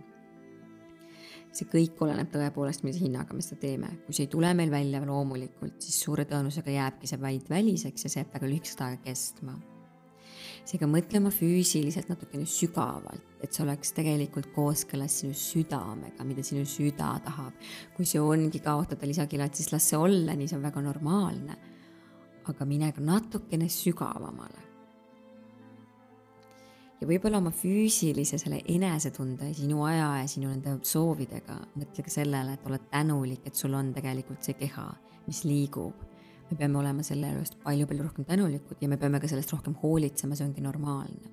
see kõik oleneb tõepoolest, millise hinnaga me seda teeme. kui see ei tule meil välja loomulikult, siis suure tõenäosusega jääbki see vaid väliseks ja see jääb väga lühikest aega kestma. Seega mõtle oma füüsiliselt natukene sügavalt, et see oleks tegelikult kooskõlas sinu südamega, mida sinu süda tahab. kui see ongi kaotada lisakilad, siis las see olla, nii see on väga normaalne. aga mine ka natukene sügavamale ja võib-olla oma füüsilise selle enesetunde, sinu aja ja sinu nende soovidega mõtle ka sellele, et oled tänulik, et sul on tegelikult see keha, mis liigub. Me peame olema selle eest palju-palju rohkem tänulikud ja me peame ka sellest rohkem hoolitsema, see ongi normaalne.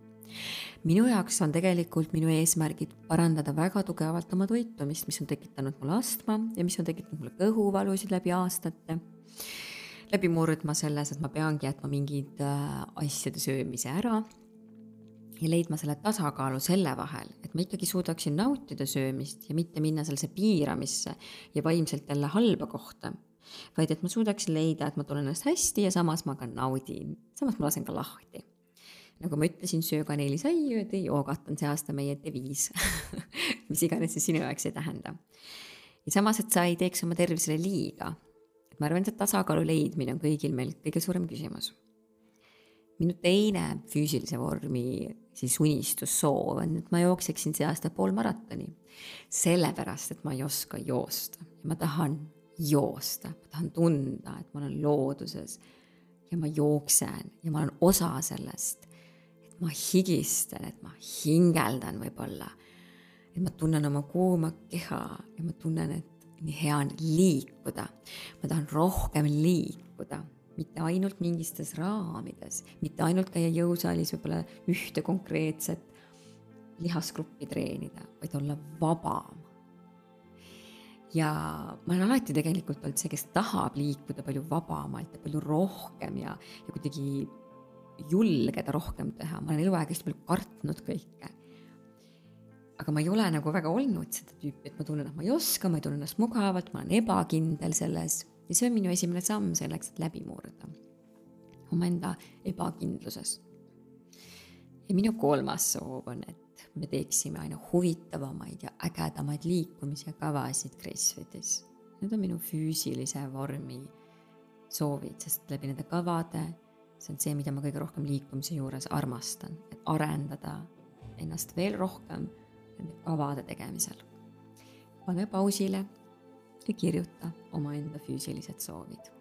minu jaoks on tegelikult minu eesmärgid parandada väga tugevalt oma toitumist, mis on tekitanud mulle astma ja mis on tekitanud mulle kõhuvalusid läbi aastate läbi murdma selles, et ma peangi jätma mingid äh, asjade söömise ära ja leidma selle tasakaalu selle vahel, et ma ikkagi suudaksin nautida söömist ja mitte minna sellesse piiramisse ja vaimselt jälle halba kohta, vaid et ma suudaksin leida, et ma tunnen ennast hästi ja samas ma ka naudin, samas ma lasen ka lahti. nagu ma ütlesin, söö kaneelisaiu ja tee joogat on see aasta meie deviis mis iganes see sinu jaoks ei tähenda. ja samas, et sa ei teeks oma tervisele liiga. et ma arvan, see tasakaalu leidmine on kõigil meil kõige suurem küsimus minu teine füüsilise vormi siis unistus, soov on, et ma jookseksin see aasta pool maratoni. sellepärast, et ma ei oska joosta ja ma tahan joosta, ma tahan tunda, et ma olen looduses ja ma jooksen ja ma olen osa sellest. et ma higistan, et ma hingeldan võib-olla. et ma tunnen oma kuuma keha ja ma tunnen, et nii hea on liikuda. ma tahan rohkem liikuda mitte ainult mingistes raamides, mitte ainult käia jõusaalis võib-olla ühte konkreetset lihasgruppi treenida, vaid olla vabam. Ja ma olen alati tegelikult olnud see, kes tahab liikuda palju vabamalt ja palju rohkem ja, ja kuidagi julgeda rohkem teha, ma olen eluaeg hästi palju kartnud kõike. aga ma ei ole nagu väga olnud seda tüüpi, et ma tunnen, et ma ei oska, ma ei tunne ennast mugavalt, ma olen ebakindel selles ja see on minu esimene samm selleks, et läbi murda omaenda ebakindluses. ja minu kolmas soov on, et me teeksime aina huvitavamaid ja ägedamaid liikumis- ja kavasid Gracefit'is. Need on minu füüsilise vormi soovid, sest läbi nende kavade, see on see, mida ma kõige rohkem liikumise juures armastan, et arendada ennast veel rohkem nende kavade tegemisel. pane pausile ja kirjuta omaenda füüsilised soovid.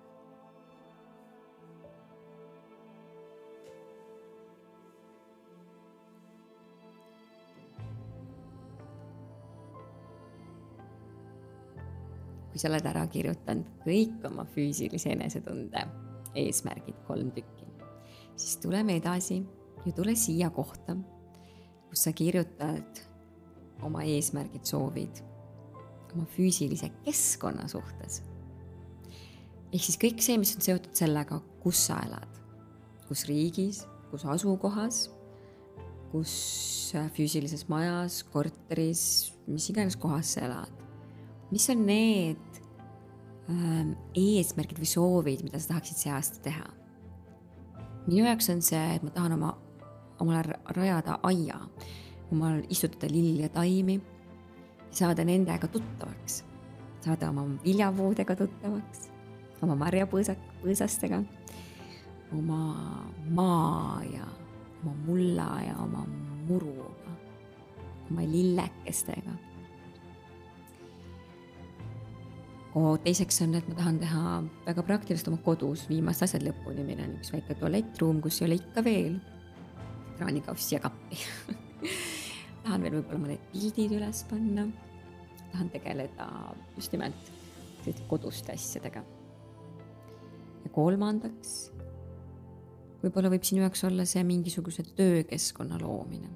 Kui sa oled ära kirjutanud kõik oma füüsilise enesetunde eesmärgid, kolm tükki, siis tuleme edasi ja tule siia kohta, kus sa kirjutad oma eesmärgid, soovid oma füüsilise keskkonna suhtes. ehk siis kõik see, mis on seotud sellega, kus sa elad, kus riigis, kus asukohas, kus füüsilises majas, korteris, mis iganes kohas sa elad. Mis on need ähm, eesmärgid või soovid, mida sa tahaksid see aasta teha? minu jaoks on see, et ma tahan oma, omale rajada aia, omal istutada lilli ja taimi saada nendega tuttavaks, saada oma viljapuudega tuttavaks, oma marjapõõsak, põõsastega, oma maa ja oma mulla ja oma muruga, oma lillekestega. Teiseks on, et ma tahan teha väga praktiliselt oma kodus viimased asjad lõpuni, meil on üks väike tualettruum, kus ei ole ikka veel kraanikaussi ja kappi tahan veel võib-olla mõned pildid üles panna. tahan tegeleda just nimelt koduste asjadega. ja kolmandaks, võib-olla võib sinu jaoks olla see mingisuguse töökeskkonna loomine.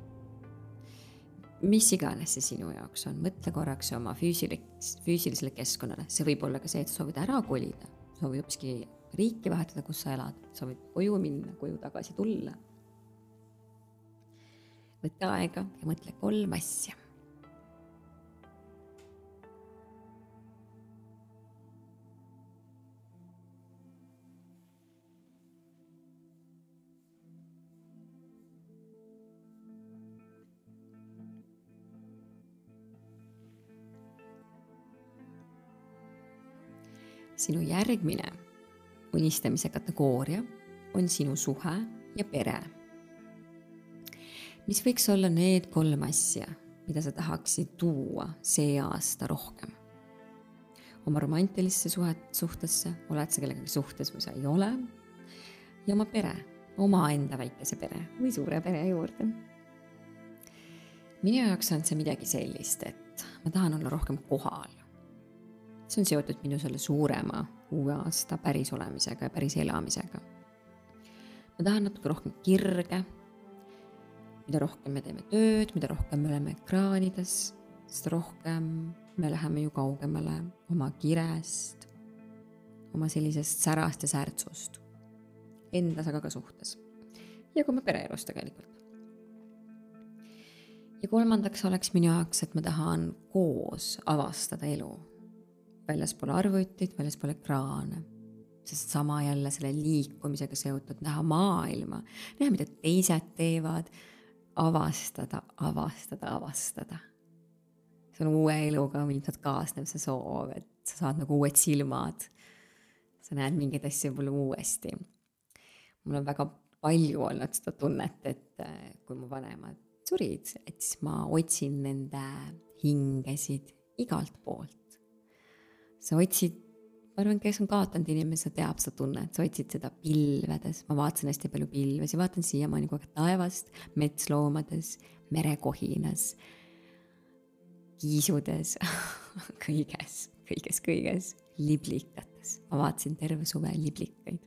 Mis iganes see sinu jaoks on, mõtle korraks oma füüsilis-, füüsilisele keskkonnale, see võib olla ka see, et soovid ära kolida, soovid hoopiski riiki vahetada, kus sa elad, soovid koju minna, koju tagasi tulla. Võta aega ja mõtle kolm asja. Sinu järgmine unistamise kategooria on sinu suhe ja pere. mis võiks olla need kolm asja, mida sa tahaksid tuua see aasta rohkem? oma romantilisse suhet, suhtesse, oled sa kellegagi suhtes või sa ei ole. ja oma pere, omaenda väikese pere või suure pere juurde. minu jaoks on see midagi sellist, et ma tahan olla rohkem kohal. See on seotud minu selle suurema uue aasta päris olemisega ja päris elamisega. ma tahan natuke rohkem kirge. mida rohkem me teeme tööd, mida rohkem me oleme ekraanides, seda rohkem me läheme ju kaugemale oma kirest, oma sellisest särast ja särtsust. Endas, aga ka suhtes. ja ka oma pereelus tegelikult. ja kolmandaks oleks minu jaoks, et ma tahan koos avastada elu. Väljaspool arvutit, väljaspool ekraane. sest sama jälle selle liikumisega seotud, näha maailma, näha, mida teised teevad, avastada, avastada, avastada see on uue eluga ilmselt kaasnev see soov, et sa saad nagu uued silmad. sa näed mingeid asju võib-olla uuesti. mul on väga palju olnud seda tunnet, et äh, kui mu vanemad surid, et siis ma otsin nende hingesid igalt poolt. Sa otsid, ma arvan, kes on kaotanud inimese, teab seda tunnet, sa otsid seda pilvedes, ma vaatasin hästi palju pilvesi, vaatan siiamaani kogu aeg taevast, metsloomades, merekohinas kiisudes kõiges, kõiges, kõiges, liblikates. ma vaatasin terve suve liblikaid.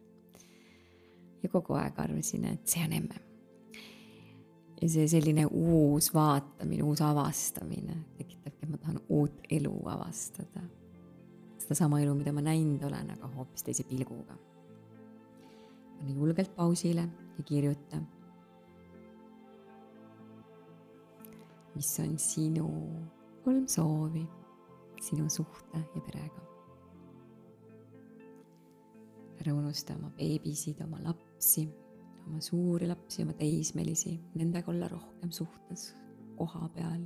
ja kogu aeg arvasin, et see on emme. ja see selline uus vaatamine, uus avastamine tekitabki, et ma tahan uut elu avastada. Sedasama elu, mida ma näinud olen, aga hoopis teise pilguga. pane julgelt pausile ja kirjuta mis on sinu kolm soovi sinu suhte ja perega. ära unusta oma beebisid, oma lapsi, oma suuri lapsi, oma teismelisi, nendega olla rohkem suhtes, koha peal,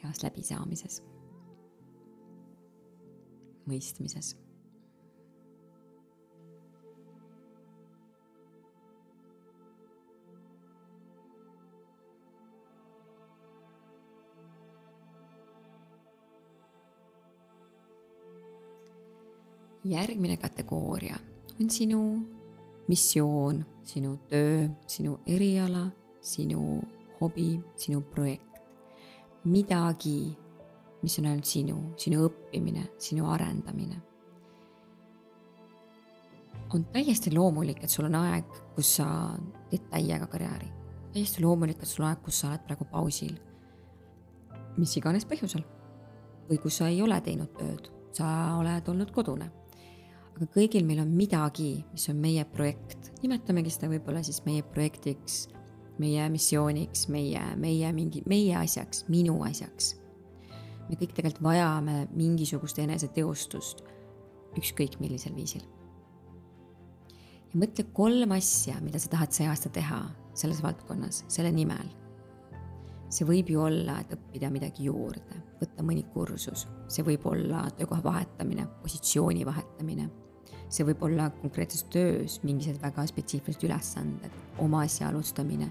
heas läbisaamises, mõistmises järgmine kategooria on sinu missioon, sinu töö, sinu eriala, sinu hobi, sinu projekt. midagi, mis on ainult sinu, sinu õppimine, sinu arendamine. on täiesti loomulik, et sul on aeg, kus sa teed täiega karjääri. täiesti loomulik, et sul on aeg, kus sa oled praegu pausil. mis iganes põhjusel. või kus sa ei ole teinud tööd, sa oled olnud kodune aga kõigil meil on midagi, mis on meie projekt, nimetamegi seda võib-olla siis meie projektiks, meie missiooniks, meie, meie mingi, meie asjaks, minu asjaks. Me kõik tegelikult vajame mingisugust eneseteostust, ükskõik millisel viisil. ja mõtle kolm asja, mida sa tahad see aasta teha selles valdkonnas, selle nimel. see võib ju olla, et õppida midagi juurde, võtta mõni kursus, see võib olla töökoha vahetamine, positsiooni vahetamine see võib olla konkreetses töös mingisugused väga spetsiifilised ülesanded, oma asja alustamine,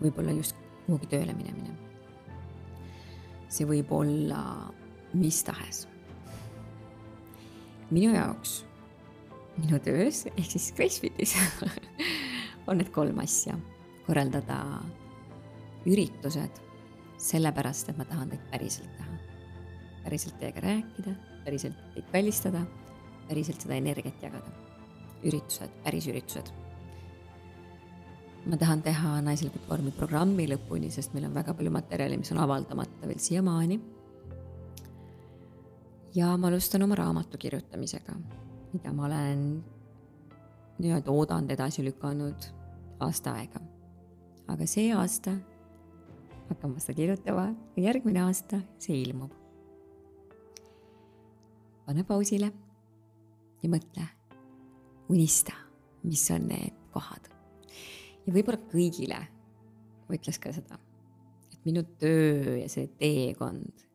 võib-olla just kuhugi tööle minemine. See võib olla mis tahes. minu jaoks, minu töös ehk siis Gracefitis on need kolm asja. korraldada üritused sellepärast, et ma tahan teid päriselt näha. päriselt teiega rääkida, päriselt teid välistada päriselt seda energiat jagada. üritused, päris üritused. Ma tahan teha Naiselikult vormi programmi lõpuni, sest meil on väga palju materjali, mis on avaldamata veel siiamaani. ja ma alustan oma raamatu kirjutamisega, mida ma olen nii-öelda oodanud edasi lükanud aasta aega. aga see aasta hakkan ma seda kirjutama ja järgmine aasta see ilmub. pane pausile ja mõtle, unista, mis on need kohad. Ja võib-olla kõigile ma ütleks ka seda, et minu töö ja see teekond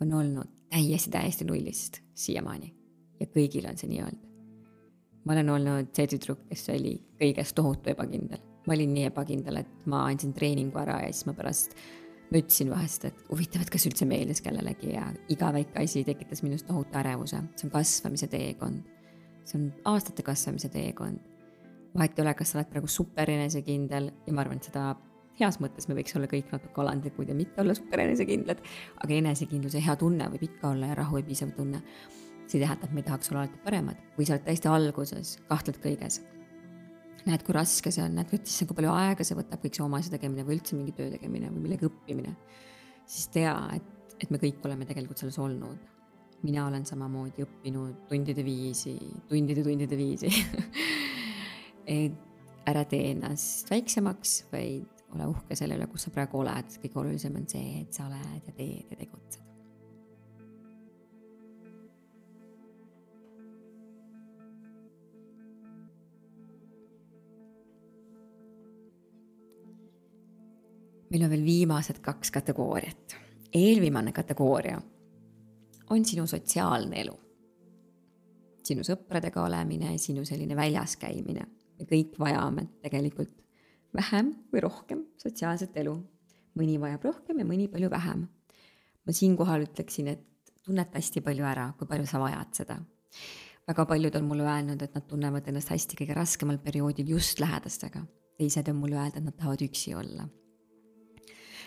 on olnud täiesti, täiesti nullist siiamaani. ja kõigil on see nii olnud. ma olen olnud see tüdruk, kes oli kõiges tohutu ebakindel. ma olin nii ebakindel, et ma andsin treeningu ära ja siis ma pärast nutsin vahest, et huvitav, et kas üldse meeldis kellelegi ja iga väike asi tekitas minus tohutu ärevuse. see on kasvamise teekond. see on aastate kasvamise teekond. Vahet ei ole, kas sa oled praegu super enesekindel ja ma arvan, et seda heas mõttes me võiks olla kõik natuke alandlikud ja mitte olla super enesekindlad, aga enesekindluse hea tunne võib ikka olla ja rahu ja piisav tunne. see ei tähenda, et me ei tahaks olla alati paremad, kui sa oled täiesti alguses, kahtled kõiges. näed, kui raske see on, näed, issand, kui palju aega see võtab, kõik see oma asja tegemine või üldse mingi töö tegemine või millegi õppimine. siis tea, et, et me kõik oleme tegelikult selles olnud. mina olen samamoodi õppinud tundide viisi, tundide-tundide viisi ära tee ennast väiksemaks, vaid ole uhke selle üle, kus sa praegu oled, kõige olulisem on see, et sa oled ja teed ja tegutsed. meil on veel viimased kaks kategooriat. eelviimane kategooria on sinu sotsiaalne elu. sinu sõpradega olemine, sinu selline väljas käimine. Me kõik vajame tegelikult vähem või rohkem sotsiaalset elu. mõni vajab rohkem ja mõni palju vähem. ma siinkohal ütleksin, et tunneta hästi palju ära, kui palju sa vajad seda. väga paljud on mulle öelnud, et nad tunnevad ennast hästi kõige raskemal perioodil just lähedastega. teised on mulle öelnud, et nad tahavad üksi olla.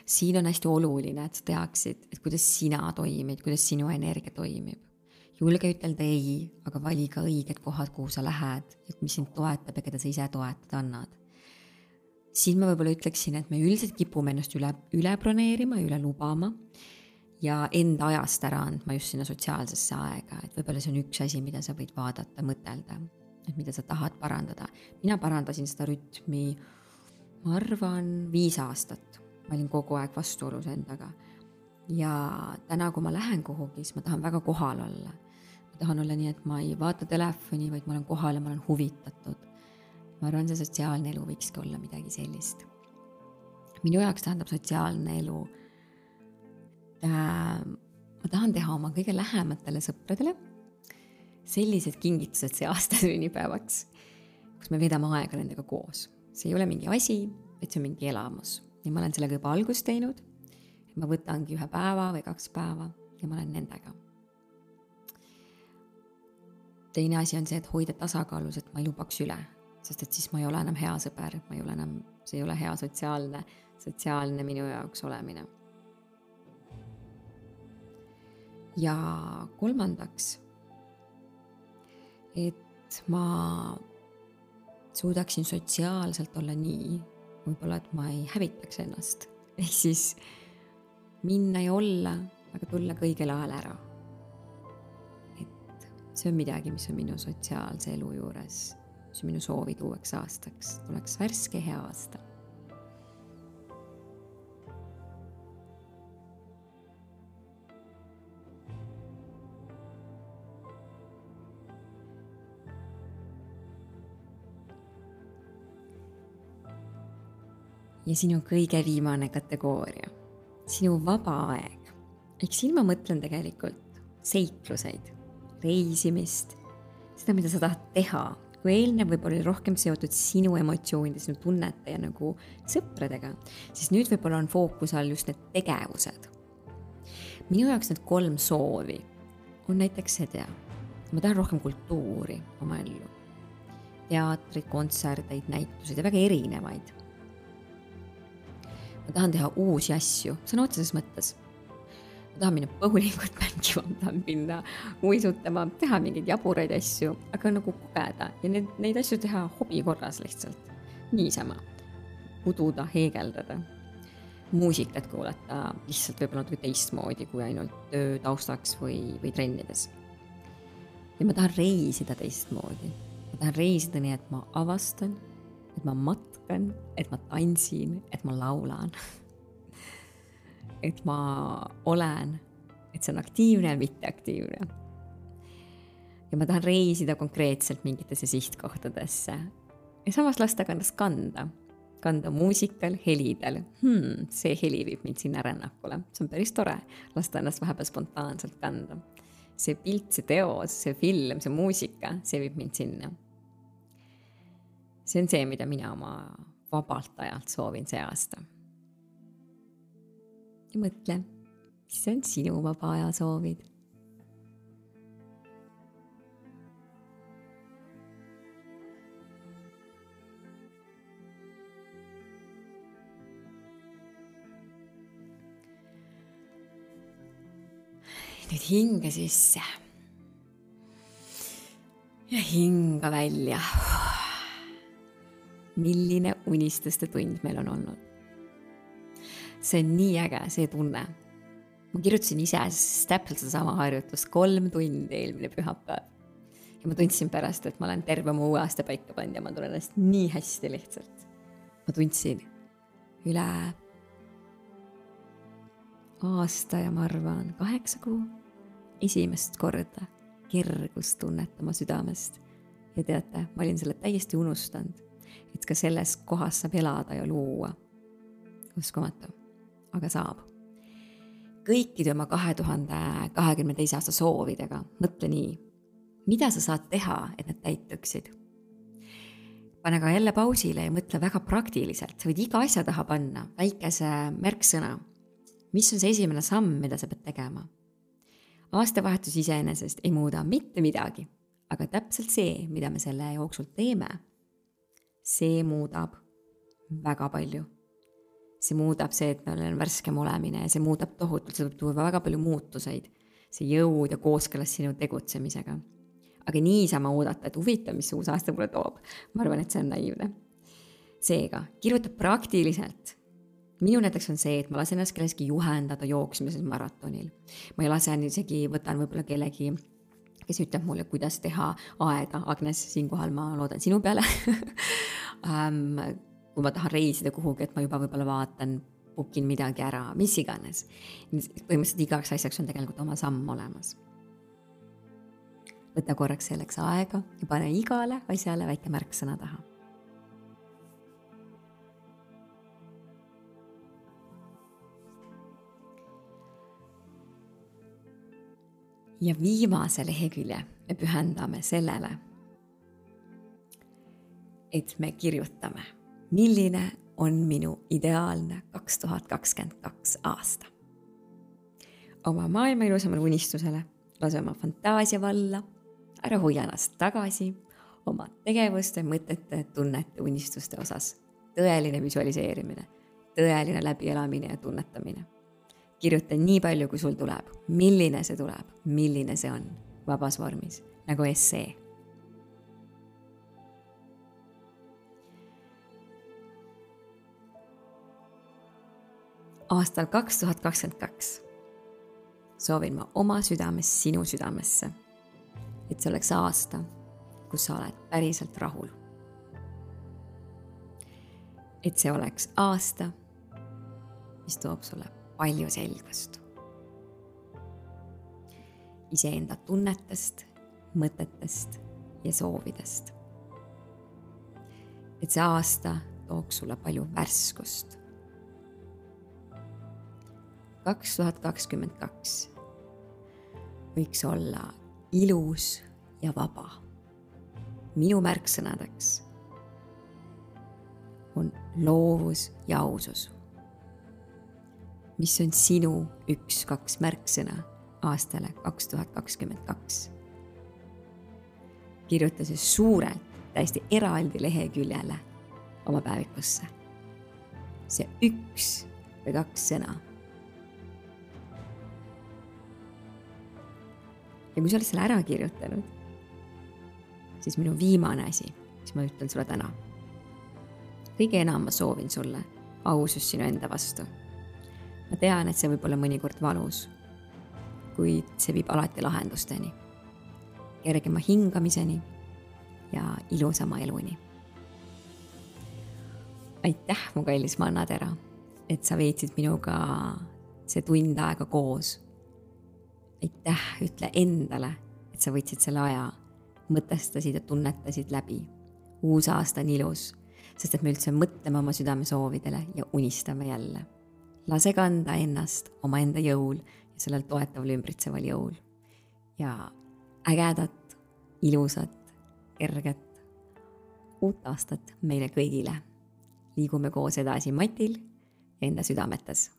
siin on hästi oluline, et sa teaksid, et kuidas sina toimid, kuidas sinu energia toimib julge ütelda ei, aga vali ka õiged kohad, kuhu sa lähed, et mis sind toetab ja keda sa ise toetada annad siin ma võib-olla ütleksin, et me üldiselt kipume ennast üle, üle broneerima ja üle lubama ja enda ajast ära andma just sinna sotsiaalsesse aega, et võib-olla see on üks asi, mida sa võid vaadata, mõtelda, et mida sa tahad parandada. mina parandasin seda rütmi, ma arvan, viis aastat. ma olin kogu aeg vastuolus endaga. ja täna, kui ma lähen kuhugi, siis ma tahan väga kohal olla. Ma tahan olla nii, et ma ei vaata telefoni, vaid ma olen kohal ja ma olen huvitatud ma arvan, see sotsiaalne elu võikski olla midagi sellist. minu jaoks tähendab sotsiaalne elu, et äh, ma tahan teha oma kõige lähematele sõpradele sellised kingitused see aasta sünnipäevaks, kus me veedame aega nendega koos. see ei ole mingi asi, vaid see on mingi elamus ja ma olen sellega juba algust teinud. ma võtangi ühe päeva või kaks päeva ja ma olen nendega teine asi on see, et hoida tasakaalus, et ma ei lubaks üle, sest et siis ma ei ole enam hea sõber, ma ei ole enam, see ei ole hea sotsiaalne, sotsiaalne minu jaoks olemine. ja kolmandaks, et ma suudaksin sotsiaalselt olla nii, võib-olla, et ma ei hävitaks ennast, ehk siis minna ja olla, aga tulla ka õigel ajal ära. See on midagi, mis on minu sotsiaalse elu juures mis on minu soovid uueks aastaks, tuleks värske hea aasta. ja sinu kõige viimane kategooria, sinu vaba aeg. ehk siin ma mõtlen tegelikult seikluseid, reisimist, seda, mida sa tahad teha kui eelnev võib-olla oli rohkem seotud sinu emotsioonide, sinu tunnete ja nagu sõpradega, siis nüüd võib-olla on fookuse all just need tegevused. minu jaoks need kolm soovi on näiteks see tea, ma tahan rohkem kultuuri oma ellu. teatrit, kontserteid, näituseid ja väga erinevaid. ma tahan teha uusi asju, sõna otseses mõttes ma tahan minna bowlingut mängima, ma tahan minna uisutama, teha mingeid jaburaid asju, aga nagu kogeda ja need, neid asju teha hobi korras lihtsalt, niisama. ududa, heegeldada, muusikat kuulata lihtsalt võib-olla natuke teistmoodi kui ainult töö taustaks või, või trennides. ja ma tahan reisida teistmoodi, ma tahan reisida nii, et ma avastan, et ma matkan, et ma tantsin, et ma laulan et ma olen, et see on aktiivne ja mitteaktiivne. ja ma tahan reisida konkreetselt mingitesse sihtkohtadesse ja samas lasta ka ennast kanda, kanda muusikal, helidel hmm,. see heli viib mind sinna rännakule, see on päris tore, lasta ennast vahepeal spontaanselt kanda. see pilt, see teos, see film, see muusika, see viib mind sinna. see on see, mida mina oma vabalt ajalt soovin see aasta. Ja mõtle, mis on sinu vaba aja soovid nüüd hinge sisse. ja hinga välja. milline unistuste tund meil on olnud. See on nii äge, see tunne. ma kirjutasin ise täpselt sedasama harjutust kolm tundi eelmine pühapäev. ja ma tundsin pärast, et ma olen terve oma uue aasta paika pannud ja ma tunnen ennast nii hästi lihtsalt. ma tundsin üle aasta ja ma arvan kaheksa kuu esimest korda kergust tunnetama südamest. ja teate, ma olin selle täiesti unustanud, et ka selles kohas saab elada ja luua. uskumatu, aga saab. kõikide oma kahe tuhande kahekümne teise aasta soovidega, mõtle nii, mida sa saad teha, et need täituksid pane ka jälle pausile ja mõtle väga praktiliselt, sa võid iga asja taha panna väikese märksõna. mis on see esimene samm, mida sa pead tegema? aastavahetus iseenesest ei muuda mitte midagi, aga täpselt see, mida me selle jooksul teeme, see muudab väga palju. See muudab see, et meil on värskem olemine ja see muudab tohutult, see võib tuua väga palju muutuseid. see jõud ja kooskõlas sinu tegutsemisega. aga niisama oodata, et huvitav, mis uus aasta mulle toob, ma arvan, et see on naiivne. seega kirjuta praktiliselt minu näiteks on see, et ma lasen ennast kellestki juhendada jooksmises maratonil. ma ei lase isegi, võtan võib-olla kellegi, kes ütleb mulle, kuidas teha aega, Agnes, siinkohal ma loodan sinu peale kui ma tahan reisida kuhugi, et ma juba võib-olla vaatan, book in midagi ära, mis iganes. põhimõtteliselt igaks asjaks on tegelikult oma samm olemas. võta korraks selleks aega ja pane igale asjale väike märksõna taha ja viimase lehekülje me pühendame sellele, et me kirjutame, milline on minu ideaalne kaks tuhat kakskümmend kaks aasta. oma maailma ilusamale unistusele lase oma fantaasia valla, ära hoia ennast tagasi oma tegevuste, mõtete, tunnete, unistuste osas. tõeline visualiseerimine, tõeline läbielamine ja tunnetamine kirjuta nii palju, kui sul tuleb, milline see tuleb, milline see on, vabas vormis, nagu essee. Aastal kaks tuhat kakskümmend kaks soovin ma oma südamest sinu südamesse, et see oleks aasta, kus sa oled päriselt rahul. et see oleks aasta, mis toob sulle palju selgust. iseenda tunnetest, mõtetest ja soovidest. et see aasta tooks sulle palju värskust. Kaks tuhat kakskümmend kaks võiks olla ilus ja vaba. minu märksõnadeks on loovus ja ausus mis on sinu üks-kaks märksõna aastale kaks tuhat kakskümmend kaks. kirjuta see suurelt, täiesti eraldi leheküljele oma päevikusse. see üks või kaks sõna. Ja kui sa oled selle ära kirjutanud, siis minu viimane asi, mis ma ütlen sulle täna. kõige enam ma soovin sulle ausust sinu enda vastu ma tean, et see võib olla mõnikord valus, kuid see viib alati lahendusteni, kergema hingamiseni ja ilusama eluni. aitäh, mu kallis mannatera, et sa veetsid minuga see tund aega koos. Aitäh, ütle endale, et sa võtsid selle aja, mõtestasid ja tunnetasid läbi. uus aasta on ilus, sest et me üldse mõtleme oma südamesoovidele ja unistame jälle lase kanda ennast omaenda jõul ja sellel toetaval ümbritseval jõul. ja ägedat, ilusat, kerget uut aastat meile kõigile. liigume koos edasi matil enda südametes